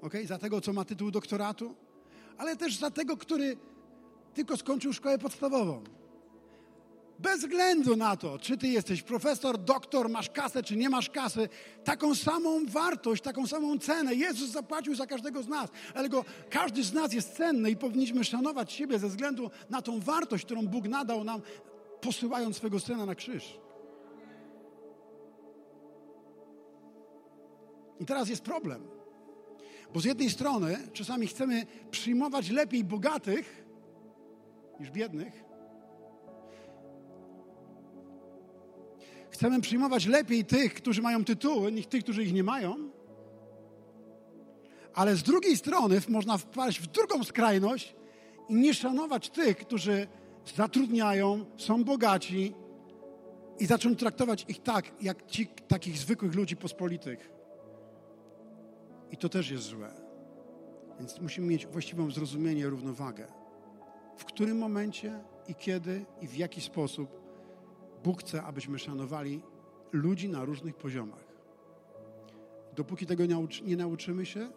Ok? Za tego, co ma tytuł doktoratu, ale też za tego, który tylko skończył szkołę podstawową. Bez względu na to, czy ty jesteś profesor, doktor, masz kasę, czy nie masz kasy, taką samą wartość, taką samą cenę Jezus zapłacił za każdego z nas. Dlatego każdy z nas jest cenny i powinniśmy szanować siebie ze względu na tą wartość, którą Bóg nadał nam, posyłając swego Syna na krzyż. I teraz jest problem. Bo z jednej strony czasami chcemy przyjmować lepiej bogatych niż biednych, Chcemy przyjmować lepiej tych, którzy mają tytuły, niż tych, którzy ich nie mają. Ale z drugiej strony można wpaść w drugą skrajność i nie szanować tych, którzy zatrudniają, są bogaci i zacząć traktować ich tak, jak ci, takich zwykłych ludzi pospolitych. I to też jest złe. Więc musimy mieć właściwą zrozumienie, równowagę. W którym momencie i kiedy i w jaki sposób Bóg chce, abyśmy szanowali ludzi na różnych poziomach. Dopóki tego nie, nauczy, nie nauczymy się,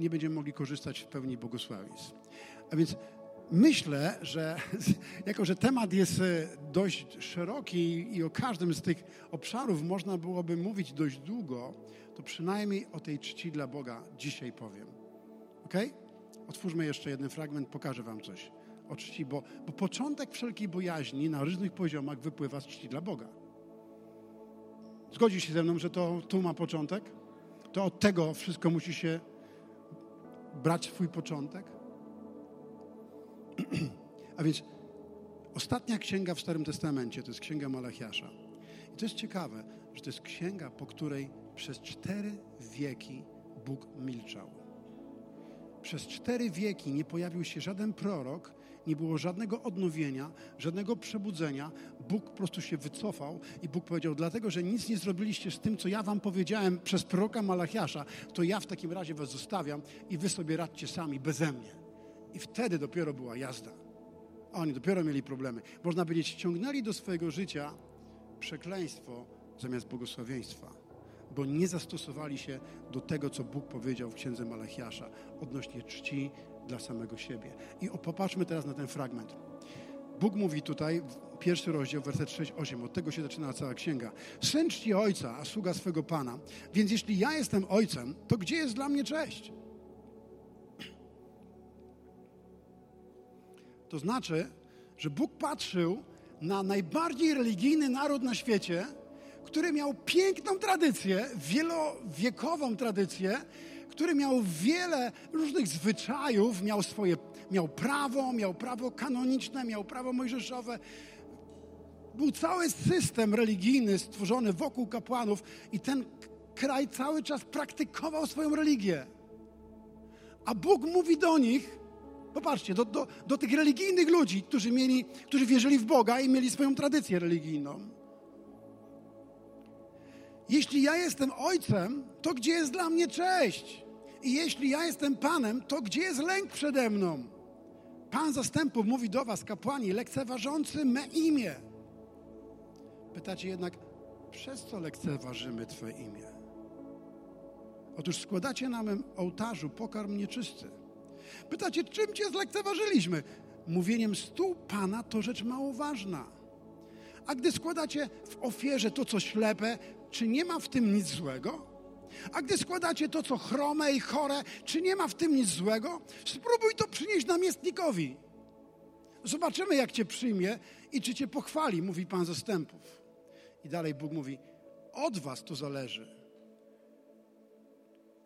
nie będziemy mogli korzystać w pełni błogosławieństw. A więc myślę, że [laughs] jako, że temat jest e, dość szeroki i o każdym z tych obszarów można byłoby mówić dość długo, to przynajmniej o tej czci dla Boga dzisiaj powiem. Ok? Otwórzmy jeszcze jeden fragment, pokażę Wam coś o czci, bo, bo początek wszelkiej bojaźni na różnych poziomach wypływa z czci dla Boga. Zgodzi się ze mną, że to tu ma początek? To od tego wszystko musi się brać swój początek? [clears throat] A więc ostatnia księga w Starym Testamencie to jest księga Malachiasza. I to jest ciekawe, że to jest księga, po której przez cztery wieki Bóg milczał. Przez cztery wieki nie pojawił się żaden prorok, nie było żadnego odnowienia, żadnego przebudzenia. Bóg po prostu się wycofał i Bóg powiedział, dlatego, że nic nie zrobiliście z tym, co ja wam powiedziałem przez proroka Malachiasza, to ja w takim razie was zostawiam i wy sobie radźcie sami, beze mnie. I wtedy dopiero była jazda. Oni dopiero mieli problemy. Można powiedzieć, ściągnęli do swojego życia przekleństwo zamiast błogosławieństwa, bo nie zastosowali się do tego, co Bóg powiedział w księdze Malachiasza odnośnie czci dla samego siebie. I popatrzmy teraz na ten fragment. Bóg mówi tutaj, pierwszy rozdział, werset 6-8, od tego się zaczyna cała księga. Syn czci ojca, a sługa swego pana. Więc jeśli ja jestem ojcem, to gdzie jest dla mnie cześć? To znaczy, że Bóg patrzył na najbardziej religijny naród na świecie, który miał piękną tradycję, wielowiekową tradycję, który miał wiele różnych zwyczajów, miał swoje, miał prawo, miał prawo kanoniczne, miał prawo mojżeszowe. Był cały system religijny stworzony wokół kapłanów i ten kraj cały czas praktykował swoją religię. A Bóg mówi do nich, popatrzcie, do, do, do tych religijnych ludzi, którzy, mieli, którzy wierzyli w Boga i mieli swoją tradycję religijną. Jeśli ja jestem ojcem, to gdzie jest dla mnie cześć? I jeśli ja jestem panem, to gdzie jest lęk przede mną? Pan zastępów mówi do was, kapłani, lekceważący me imię. Pytacie jednak, przez co lekceważymy Twoje imię? Otóż składacie na mym ołtarzu pokarm nieczysty. Pytacie, czym Cię zlekceważyliśmy? Mówieniem stół Pana to rzecz mało ważna. A gdy składacie w ofierze to, co ślepe, czy nie ma w tym nic złego? A gdy składacie to, co chrome i chore, czy nie ma w tym nic złego? Spróbuj to przynieść namiestnikowi. Zobaczymy, jak cię przyjmie i czy cię pochwali, mówi Pan zastępów. I dalej Bóg mówi: Od was to zależy.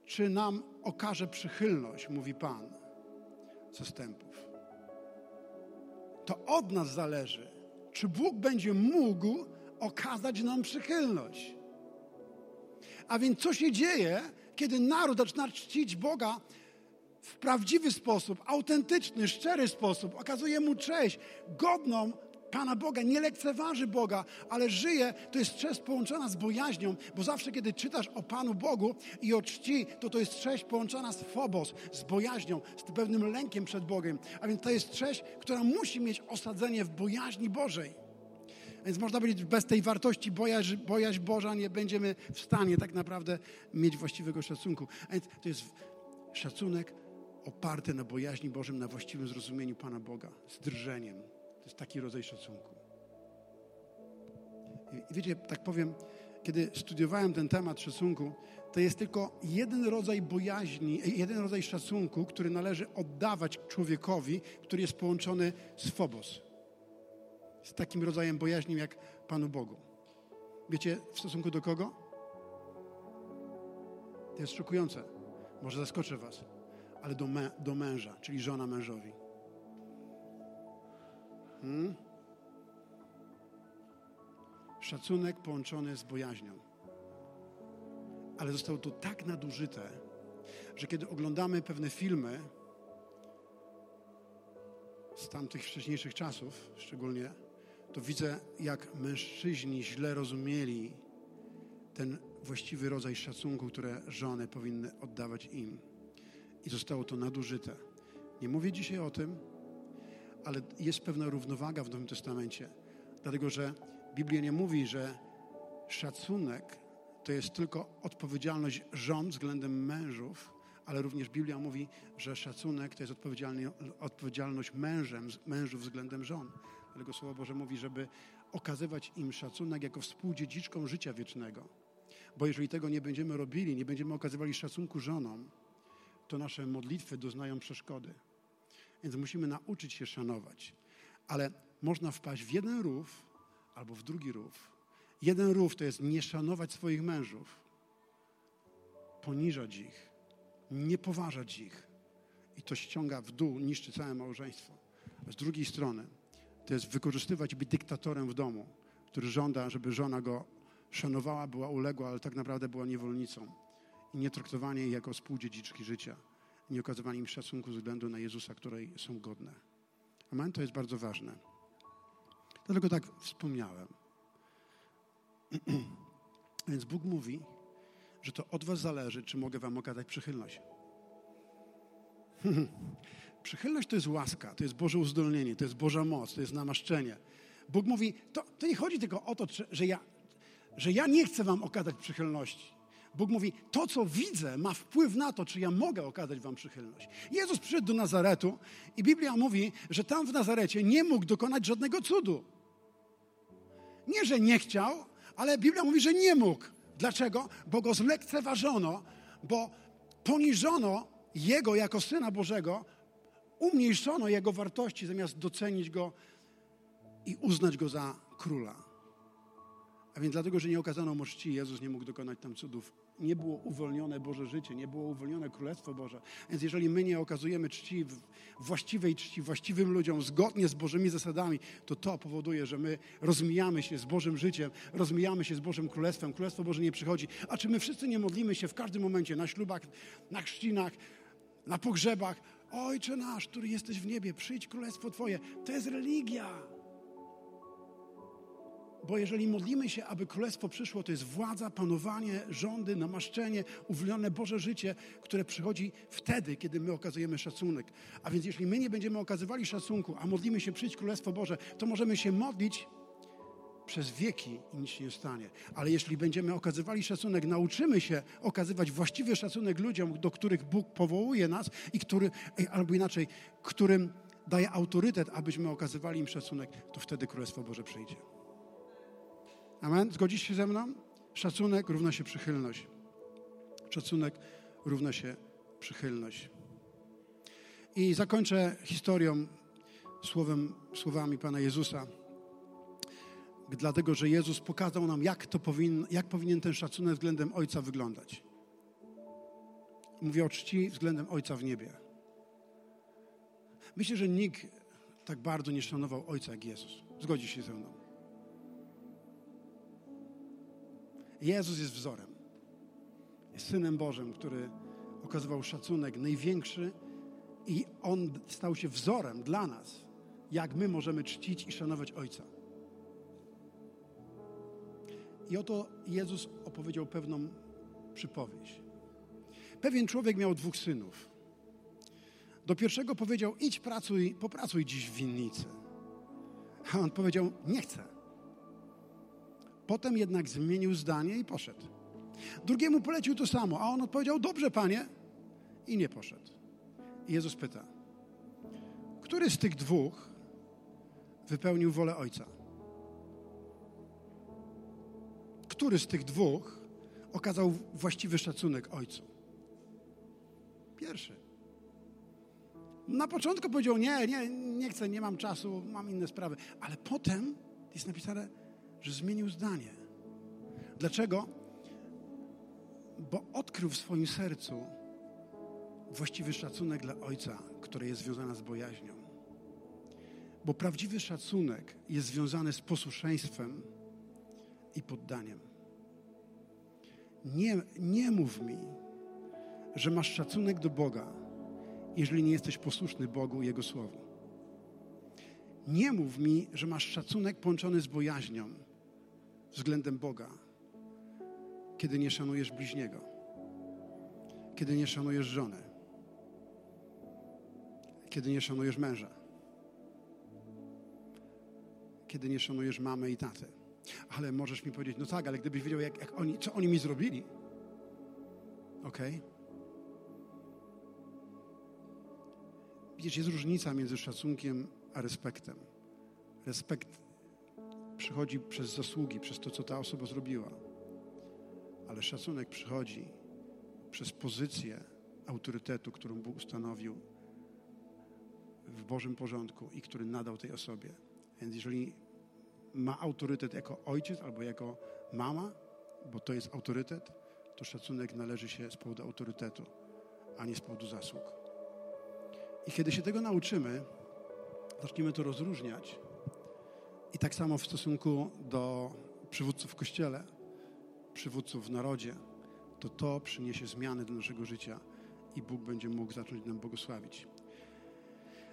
Czy nam okaże przychylność, mówi Pan zastępów. To od nas zależy, czy Bóg będzie mógł okazać nam przychylność. A więc co się dzieje, kiedy naród zaczyna czcić Boga w prawdziwy sposób, autentyczny, szczery sposób, okazuje mu cześć, godną Pana Boga, nie lekceważy Boga, ale żyje, to jest cześć połączona z bojaźnią, bo zawsze, kiedy czytasz o Panu Bogu i o czci, to to jest cześć połączona z phobos, z bojaźnią, z pewnym lękiem przed Bogiem. A więc to jest cześć, która musi mieć osadzenie w bojaźni Bożej. Więc można powiedzieć, bez tej wartości bojaźń, bojaźń Boża nie będziemy w stanie tak naprawdę mieć właściwego szacunku. A więc to jest szacunek oparty na bojaźni Bożym, na właściwym zrozumieniu Pana Boga, z drżeniem. To jest taki rodzaj szacunku. I wiecie, tak powiem, kiedy studiowałem ten temat szacunku, to jest tylko jeden rodzaj bojaźni, jeden rodzaj szacunku, który należy oddawać człowiekowi, który jest połączony z phobos z takim rodzajem bojaźni jak Panu Bogu. Wiecie w stosunku do kogo? To jest szokujące. Może zaskoczę Was, ale do, do męża, czyli żona mężowi. Hmm? Szacunek połączony z bojaźnią. Ale zostało to tak nadużyte, że kiedy oglądamy pewne filmy z tamtych wcześniejszych czasów, szczególnie, to widzę, jak mężczyźni źle rozumieli ten właściwy rodzaj szacunku, które żony powinny oddawać im. I zostało to nadużyte. Nie mówię dzisiaj o tym, ale jest pewna równowaga w Nowym Testamencie, dlatego że Biblia nie mówi, że szacunek to jest tylko odpowiedzialność żon względem mężów, ale również Biblia mówi, że szacunek to jest odpowiedzialność mężem, mężów względem żon. Dlatego Słowo Boże mówi, żeby okazywać im szacunek jako współdziedziczką życia wiecznego. Bo jeżeli tego nie będziemy robili, nie będziemy okazywali szacunku żonom, to nasze modlitwy doznają przeszkody. Więc musimy nauczyć się szanować. Ale można wpaść w jeden rów albo w drugi rów. Jeden rów to jest nie szanować swoich mężów, poniżać ich, nie poważać ich. I to ściąga w dół, niszczy całe małżeństwo. Z drugiej strony, to jest wykorzystywać, być dyktatorem w domu, który żąda, żeby żona go szanowała, była uległa, ale tak naprawdę była niewolnicą. I nie traktowanie jej jako współdziedziczki życia. Nie okazywanie im szacunku względu na Jezusa, której są godne. Amen? To jest bardzo ważne. Dlatego tak wspomniałem. [clears throat] Więc Bóg mówi, że to od was zależy, czy mogę wam okazać przychylność. [laughs] Przychylność to jest łaska, to jest Boże uzdolnienie, to jest Boża moc, to jest namaszczenie. Bóg mówi, to, to nie chodzi tylko o to, że ja, że ja nie chcę wam okazać przychylności. Bóg mówi, to co widzę ma wpływ na to, czy ja mogę okazać wam przychylność. Jezus przyszedł do Nazaretu i Biblia mówi, że tam w Nazarecie nie mógł dokonać żadnego cudu. Nie, że nie chciał, ale Biblia mówi, że nie mógł. Dlaczego? Bo go zlekceważono, bo poniżono jego jako syna Bożego, umniejszono jego wartości zamiast docenić go i uznać go za króla. A więc dlatego, że nie okazano mu czci, Jezus nie mógł dokonać tam cudów. Nie było uwolnione Boże życie, nie było uwolnione Królestwo Boże. Więc jeżeli my nie okazujemy czci, właściwej czci, właściwym ludziom, zgodnie z Bożymi zasadami, to to powoduje, że my rozmijamy się z Bożym życiem, rozmijamy się z Bożym Królestwem. Królestwo Boże nie przychodzi. A czy my wszyscy nie modlimy się w każdym momencie na ślubach, na chrzcinach, na pogrzebach? Ojcze nasz, który jesteś w niebie, przyjdź Królestwo Twoje. To jest religia. Bo jeżeli modlimy się, aby królestwo przyszło, to jest władza, panowanie, rządy, namaszczenie, uwolnione Boże życie, które przychodzi wtedy, kiedy my okazujemy szacunek. A więc jeśli my nie będziemy okazywali szacunku, a modlimy się przyjść Królestwo Boże, to możemy się modlić przez wieki i nic się nie stanie. Ale jeśli będziemy okazywali szacunek, nauczymy się okazywać właściwy szacunek ludziom, do których Bóg powołuje nas i który, albo inaczej, którym daje autorytet, abyśmy okazywali im szacunek, to wtedy Królestwo Boże przyjdzie. Amen? Zgodzisz się ze mną? Szacunek równa się przychylność. Szacunek równa się przychylność. I zakończę historią słowem, słowami Pana Jezusa. Dlatego, że Jezus pokazał nam, jak, to powin, jak powinien ten szacunek względem Ojca wyglądać. Mówię o czci względem Ojca w niebie. Myślę, że nikt tak bardzo nie szanował Ojca jak Jezus. Zgodzi się ze mną. Jezus jest wzorem. Jest Synem Bożym, który okazywał szacunek największy i On stał się wzorem dla nas, jak my możemy czcić i szanować Ojca. I oto Jezus opowiedział pewną przypowieść. Pewien człowiek miał dwóch synów. Do pierwszego powiedział: Idź, pracuj, popracuj dziś w winnicy. A on powiedział: Nie chcę. Potem jednak zmienił zdanie i poszedł. Drugiemu polecił to samo, a on odpowiedział: Dobrze, panie, i nie poszedł. I Jezus pyta: Który z tych dwóch wypełnił wolę Ojca? Który z tych dwóch okazał właściwy szacunek Ojcu? Pierwszy. Na początku powiedział: Nie, nie, nie chcę, nie mam czasu, mam inne sprawy. Ale potem jest napisane, że zmienił zdanie. Dlaczego? Bo odkrył w swoim sercu właściwy szacunek dla Ojca, który jest związany z bojaźnią. Bo prawdziwy szacunek jest związany z posłuszeństwem i poddaniem. Nie, nie mów mi, że masz szacunek do Boga, jeżeli nie jesteś posłuszny Bogu i Jego Słowu. Nie mów mi, że masz szacunek połączony z bojaźnią, względem Boga, kiedy nie szanujesz bliźniego, kiedy nie szanujesz żony, kiedy nie szanujesz męża, kiedy nie szanujesz mamy i taty. Ale możesz mi powiedzieć, no tak, ale gdybyś wiedział, jak, jak oni, co oni mi zrobili, ok? Widzisz, jest różnica między szacunkiem a respektem. Respekt przychodzi przez zasługi, przez to, co ta osoba zrobiła. Ale szacunek przychodzi przez pozycję autorytetu, którą Bóg ustanowił w Bożym porządku i który nadał tej osobie. Więc jeżeli ma autorytet jako ojciec albo jako mama, bo to jest autorytet, to szacunek należy się z powodu autorytetu, a nie z powodu zasług. I kiedy się tego nauczymy, zaczniemy to rozróżniać, i tak samo w stosunku do przywódców w kościele, przywódców w narodzie, to to przyniesie zmiany do naszego życia i Bóg będzie mógł zacząć nam błogosławić.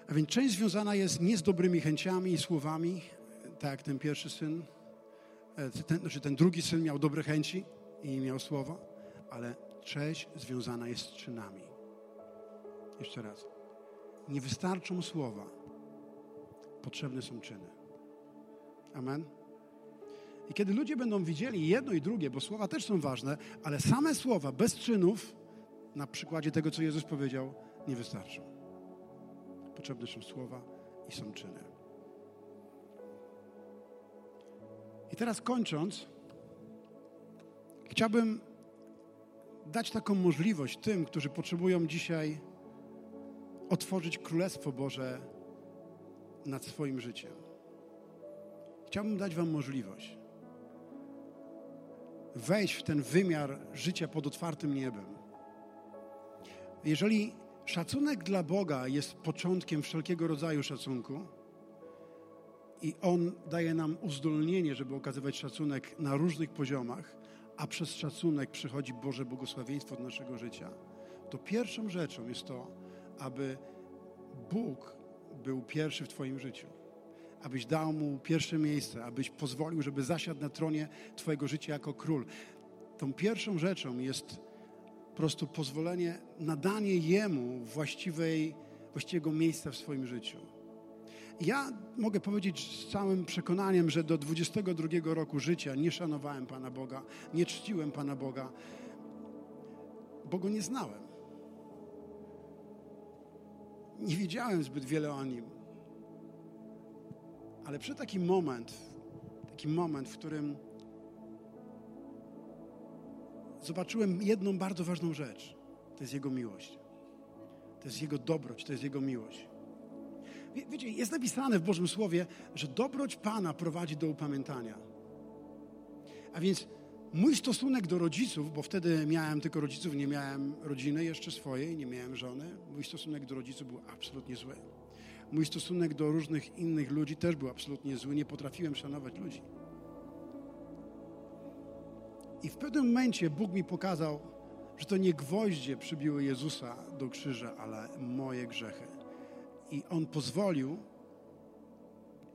A więc część związana jest nie z dobrymi chęciami i słowami, tak ten pierwszy syn, e, ten, znaczy ten drugi syn miał dobre chęci i miał słowo, ale część związana jest z czynami. Jeszcze raz. nie wystarczą słowa. Potrzebne są czyny. Amen. I kiedy ludzie będą widzieli jedno i drugie, bo słowa też są ważne, ale same słowa bez czynów, na przykładzie tego, co Jezus powiedział, nie wystarczą. Potrzebne są słowa i są czyny. I teraz kończąc, chciałbym dać taką możliwość tym, którzy potrzebują dzisiaj otworzyć Królestwo Boże nad swoim życiem. Chciałbym dać Wam możliwość wejść w ten wymiar życia pod otwartym niebem. Jeżeli szacunek dla Boga jest początkiem wszelkiego rodzaju szacunku i On daje nam uzdolnienie, żeby okazywać szacunek na różnych poziomach, a przez szacunek przychodzi Boże błogosławieństwo do naszego życia, to pierwszą rzeczą jest to, aby Bóg był pierwszy w Twoim życiu. Abyś dał Mu pierwsze miejsce, abyś pozwolił, żeby zasiadł na tronie Twojego życia jako król. Tą pierwszą rzeczą jest po prostu pozwolenie, nadanie Jemu właściwej, właściwego miejsca w swoim życiu. Ja mogę powiedzieć z całym przekonaniem, że do 22 roku życia nie szanowałem Pana Boga, nie czciłem Pana Boga, bo Go nie znałem. Nie wiedziałem zbyt wiele o Nim. Ale przy taki moment, taki moment, w którym zobaczyłem jedną bardzo ważną rzecz. To jest Jego miłość. To jest Jego dobroć, to jest Jego miłość. Wie, wiecie, jest napisane w Bożym Słowie, że dobroć Pana prowadzi do upamiętania. A więc mój stosunek do rodziców, bo wtedy miałem tylko rodziców, nie miałem rodziny jeszcze swojej, nie miałem żony, mój stosunek do rodziców był absolutnie zły. Mój stosunek do różnych innych ludzi też był absolutnie zły. Nie potrafiłem szanować ludzi. I w pewnym momencie Bóg mi pokazał, że to nie gwoździe przybiły Jezusa do krzyża, ale moje grzechy. I On pozwolił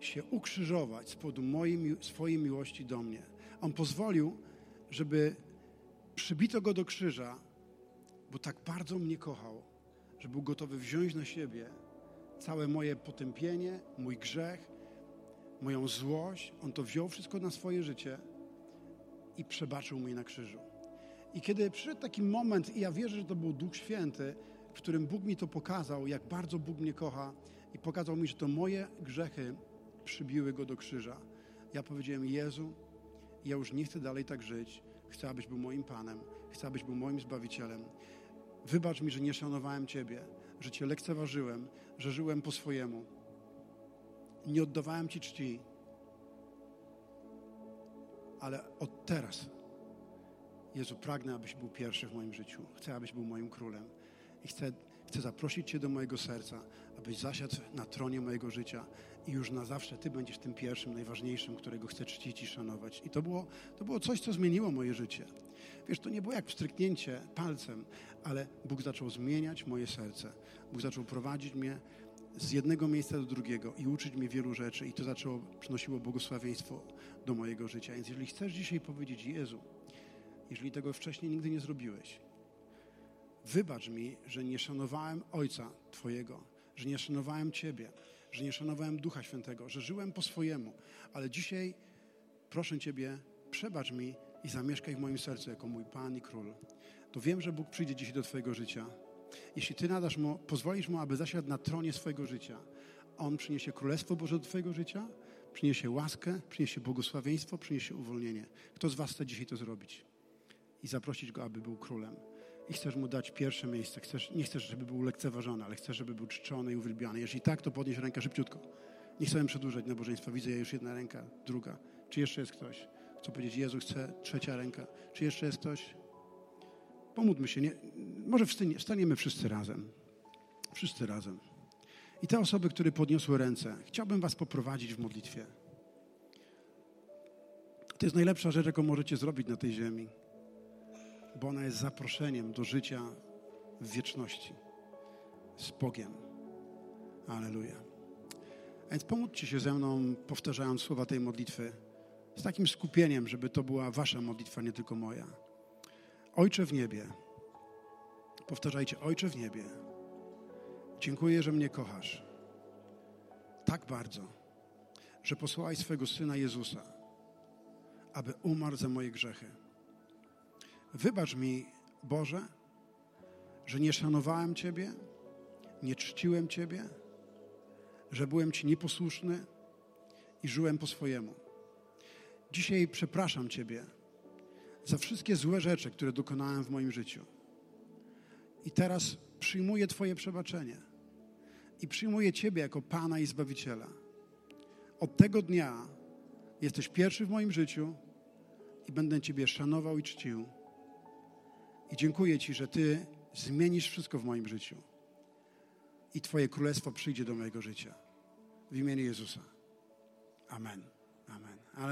się ukrzyżować z powodu mojej, swojej miłości do mnie. On pozwolił, żeby przybito Go do krzyża, bo tak bardzo mnie kochał, że był gotowy wziąć na siebie całe moje potępienie, mój grzech, moją złość. On to wziął wszystko na swoje życie i przebaczył mi na krzyżu. I kiedy przyszedł taki moment, i ja wierzę, że to był Duch Święty, w którym Bóg mi to pokazał, jak bardzo Bóg mnie kocha, i pokazał mi, że to moje grzechy przybiły go do krzyża. Ja powiedziałem: Jezu, ja już nie chcę dalej tak żyć. Chcę, abyś był moim Panem, chcę, abyś był moim Zbawicielem. Wybacz mi, że nie szanowałem Ciebie, że Cię lekceważyłem, że żyłem po swojemu. Nie oddawałem Ci czci, ale od teraz, Jezu, pragnę, abyś był pierwszy w moim życiu. Chcę, abyś był moim królem. I chcę, chcę zaprosić Cię do mojego serca, abyś zasiadł na tronie mojego życia i już na zawsze Ty będziesz tym pierwszym, najważniejszym, którego chcę czcić i szanować. I to było, to było coś, co zmieniło moje życie. Wiesz, to nie było jak wstryknięcie palcem, ale Bóg zaczął zmieniać moje serce. Bóg zaczął prowadzić mnie z jednego miejsca do drugiego i uczyć mnie wielu rzeczy i to zaczęło, przynosiło błogosławieństwo do mojego życia. Więc jeżeli chcesz dzisiaj powiedzieć, Jezu, jeżeli tego wcześniej nigdy nie zrobiłeś, wybacz mi, że nie szanowałem Ojca Twojego, że nie szanowałem Ciebie, że nie szanowałem Ducha Świętego, że żyłem po swojemu, ale dzisiaj proszę Ciebie, przebacz mi i zamieszkaj w moim sercu jako mój Pan i Król. To wiem, że Bóg przyjdzie dzisiaj do Twojego życia. Jeśli Ty nadasz Mu, pozwolisz Mu, aby zasiadł na tronie swojego życia, On przyniesie Królestwo Boże do Twojego życia, przyniesie łaskę, przyniesie błogosławieństwo, przyniesie uwolnienie. Kto z Was chce dzisiaj to zrobić? I zaprosić Go, aby był Królem. I chcesz Mu dać pierwsze miejsce. Chcesz, nie chcesz, żeby był lekceważony, ale chcesz, żeby był czczony i uwielbiany. Jeśli tak, to podnieś rękę szybciutko. Nie chcę przedłużać nabożeństwa. Widzę już jedna ręka, druga. Czy jeszcze jest ktoś? Chcę powiedzieć, Jezu, chcę trzecia ręka. Czy jeszcze jest ktoś? Pomódlmy się. Nie, może wstaniemy wszyscy razem. Wszyscy razem. I te osoby, które podniosły ręce, chciałbym Was poprowadzić w modlitwie. To jest najlepsza rzecz, jaką możecie zrobić na tej ziemi, bo ona jest zaproszeniem do życia w wieczności z Bogiem. Aleluja. A więc pomódźcie się ze mną, powtarzając słowa tej modlitwy, z takim skupieniem, żeby to była Wasza modlitwa, nie tylko moja. Ojcze w niebie, powtarzajcie, Ojcze w niebie Dziękuję, że mnie kochasz. Tak bardzo, że posłałeś swojego Syna Jezusa, aby umarł za moje grzechy. Wybacz mi, Boże, że nie szanowałem Ciebie, nie czciłem Ciebie, że byłem Ci nieposłuszny i żyłem po swojemu. Dzisiaj przepraszam Ciebie za wszystkie złe rzeczy, które dokonałem w moim życiu. I teraz przyjmuję Twoje przebaczenie i przyjmuję Ciebie jako Pana i Zbawiciela. Od tego dnia jesteś pierwszy w moim życiu i będę Ciebie szanował i czcił. I dziękuję Ci, że Ty zmienisz wszystko w moim życiu i Twoje królestwo przyjdzie do mojego życia. W imieniu Jezusa. Amen.